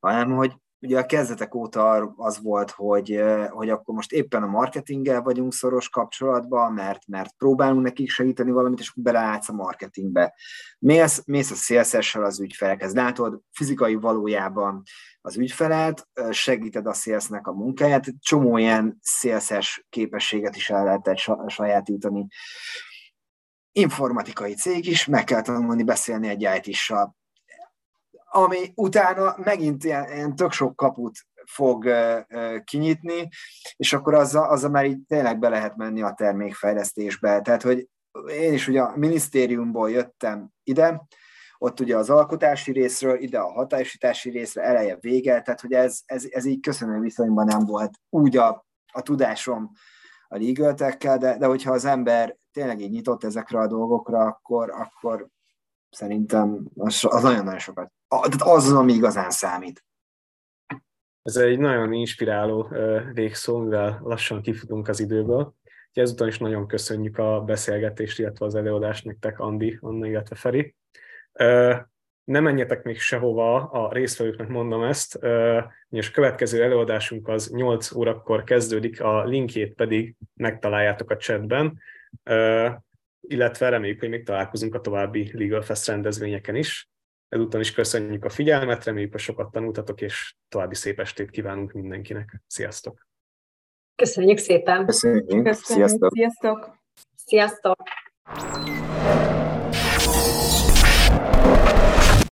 hanem hogy ugye a kezdetek óta az volt, hogy, hogy akkor most éppen a marketinggel vagyunk szoros kapcsolatban, mert, mert próbálunk nekik segíteni valamit, és beleállsz a marketingbe. Mész, mész a szélszessel az ügyfelekhez, látod fizikai valójában az ügyfelet, segíted a szélsznek a munkáját, csomó ilyen szélszes képességet is el lehetett sajátítani. Informatikai cég is, meg kell tanulni beszélni egy IT-ssal ami utána megint ilyen, ilyen tök sok kaput fog uh, kinyitni, és akkor azzal, azzal már így tényleg be lehet menni a termékfejlesztésbe. Tehát, hogy én is ugye a minisztériumból jöttem ide, ott ugye az alkotási részről, ide a hatásítási részre, eleje vége, tehát hogy ez, ez, ez így köszönő viszonyban nem volt úgy a, a tudásom a legal de, de hogyha az ember tényleg így nyitott ezekre a dolgokra, akkor, akkor szerintem az, az nagyon-nagyon sokat az az, ami igazán számít. Ez egy nagyon inspiráló végszó, mivel lassan kifutunk az időből. ezután is nagyon köszönjük a beszélgetést, illetve az előadást nektek, Andi, Anna, illetve Feri. Ne menjetek még sehova, a résztvevőknek mondom ezt, és következő előadásunk az 8 órakor kezdődik, a linkjét pedig megtaláljátok a chatben, illetve reméljük, hogy még találkozunk a további Legal Fest rendezvényeken is. Ezúttal is köszönjük a figyelmet, reméljük, hogy sokat tanultatok, és további szép estét kívánunk mindenkinek. Sziasztok! Köszönjük szépen! Köszönjük! Köszönjük. Sziasztok! Sziasztok! Sziasztok!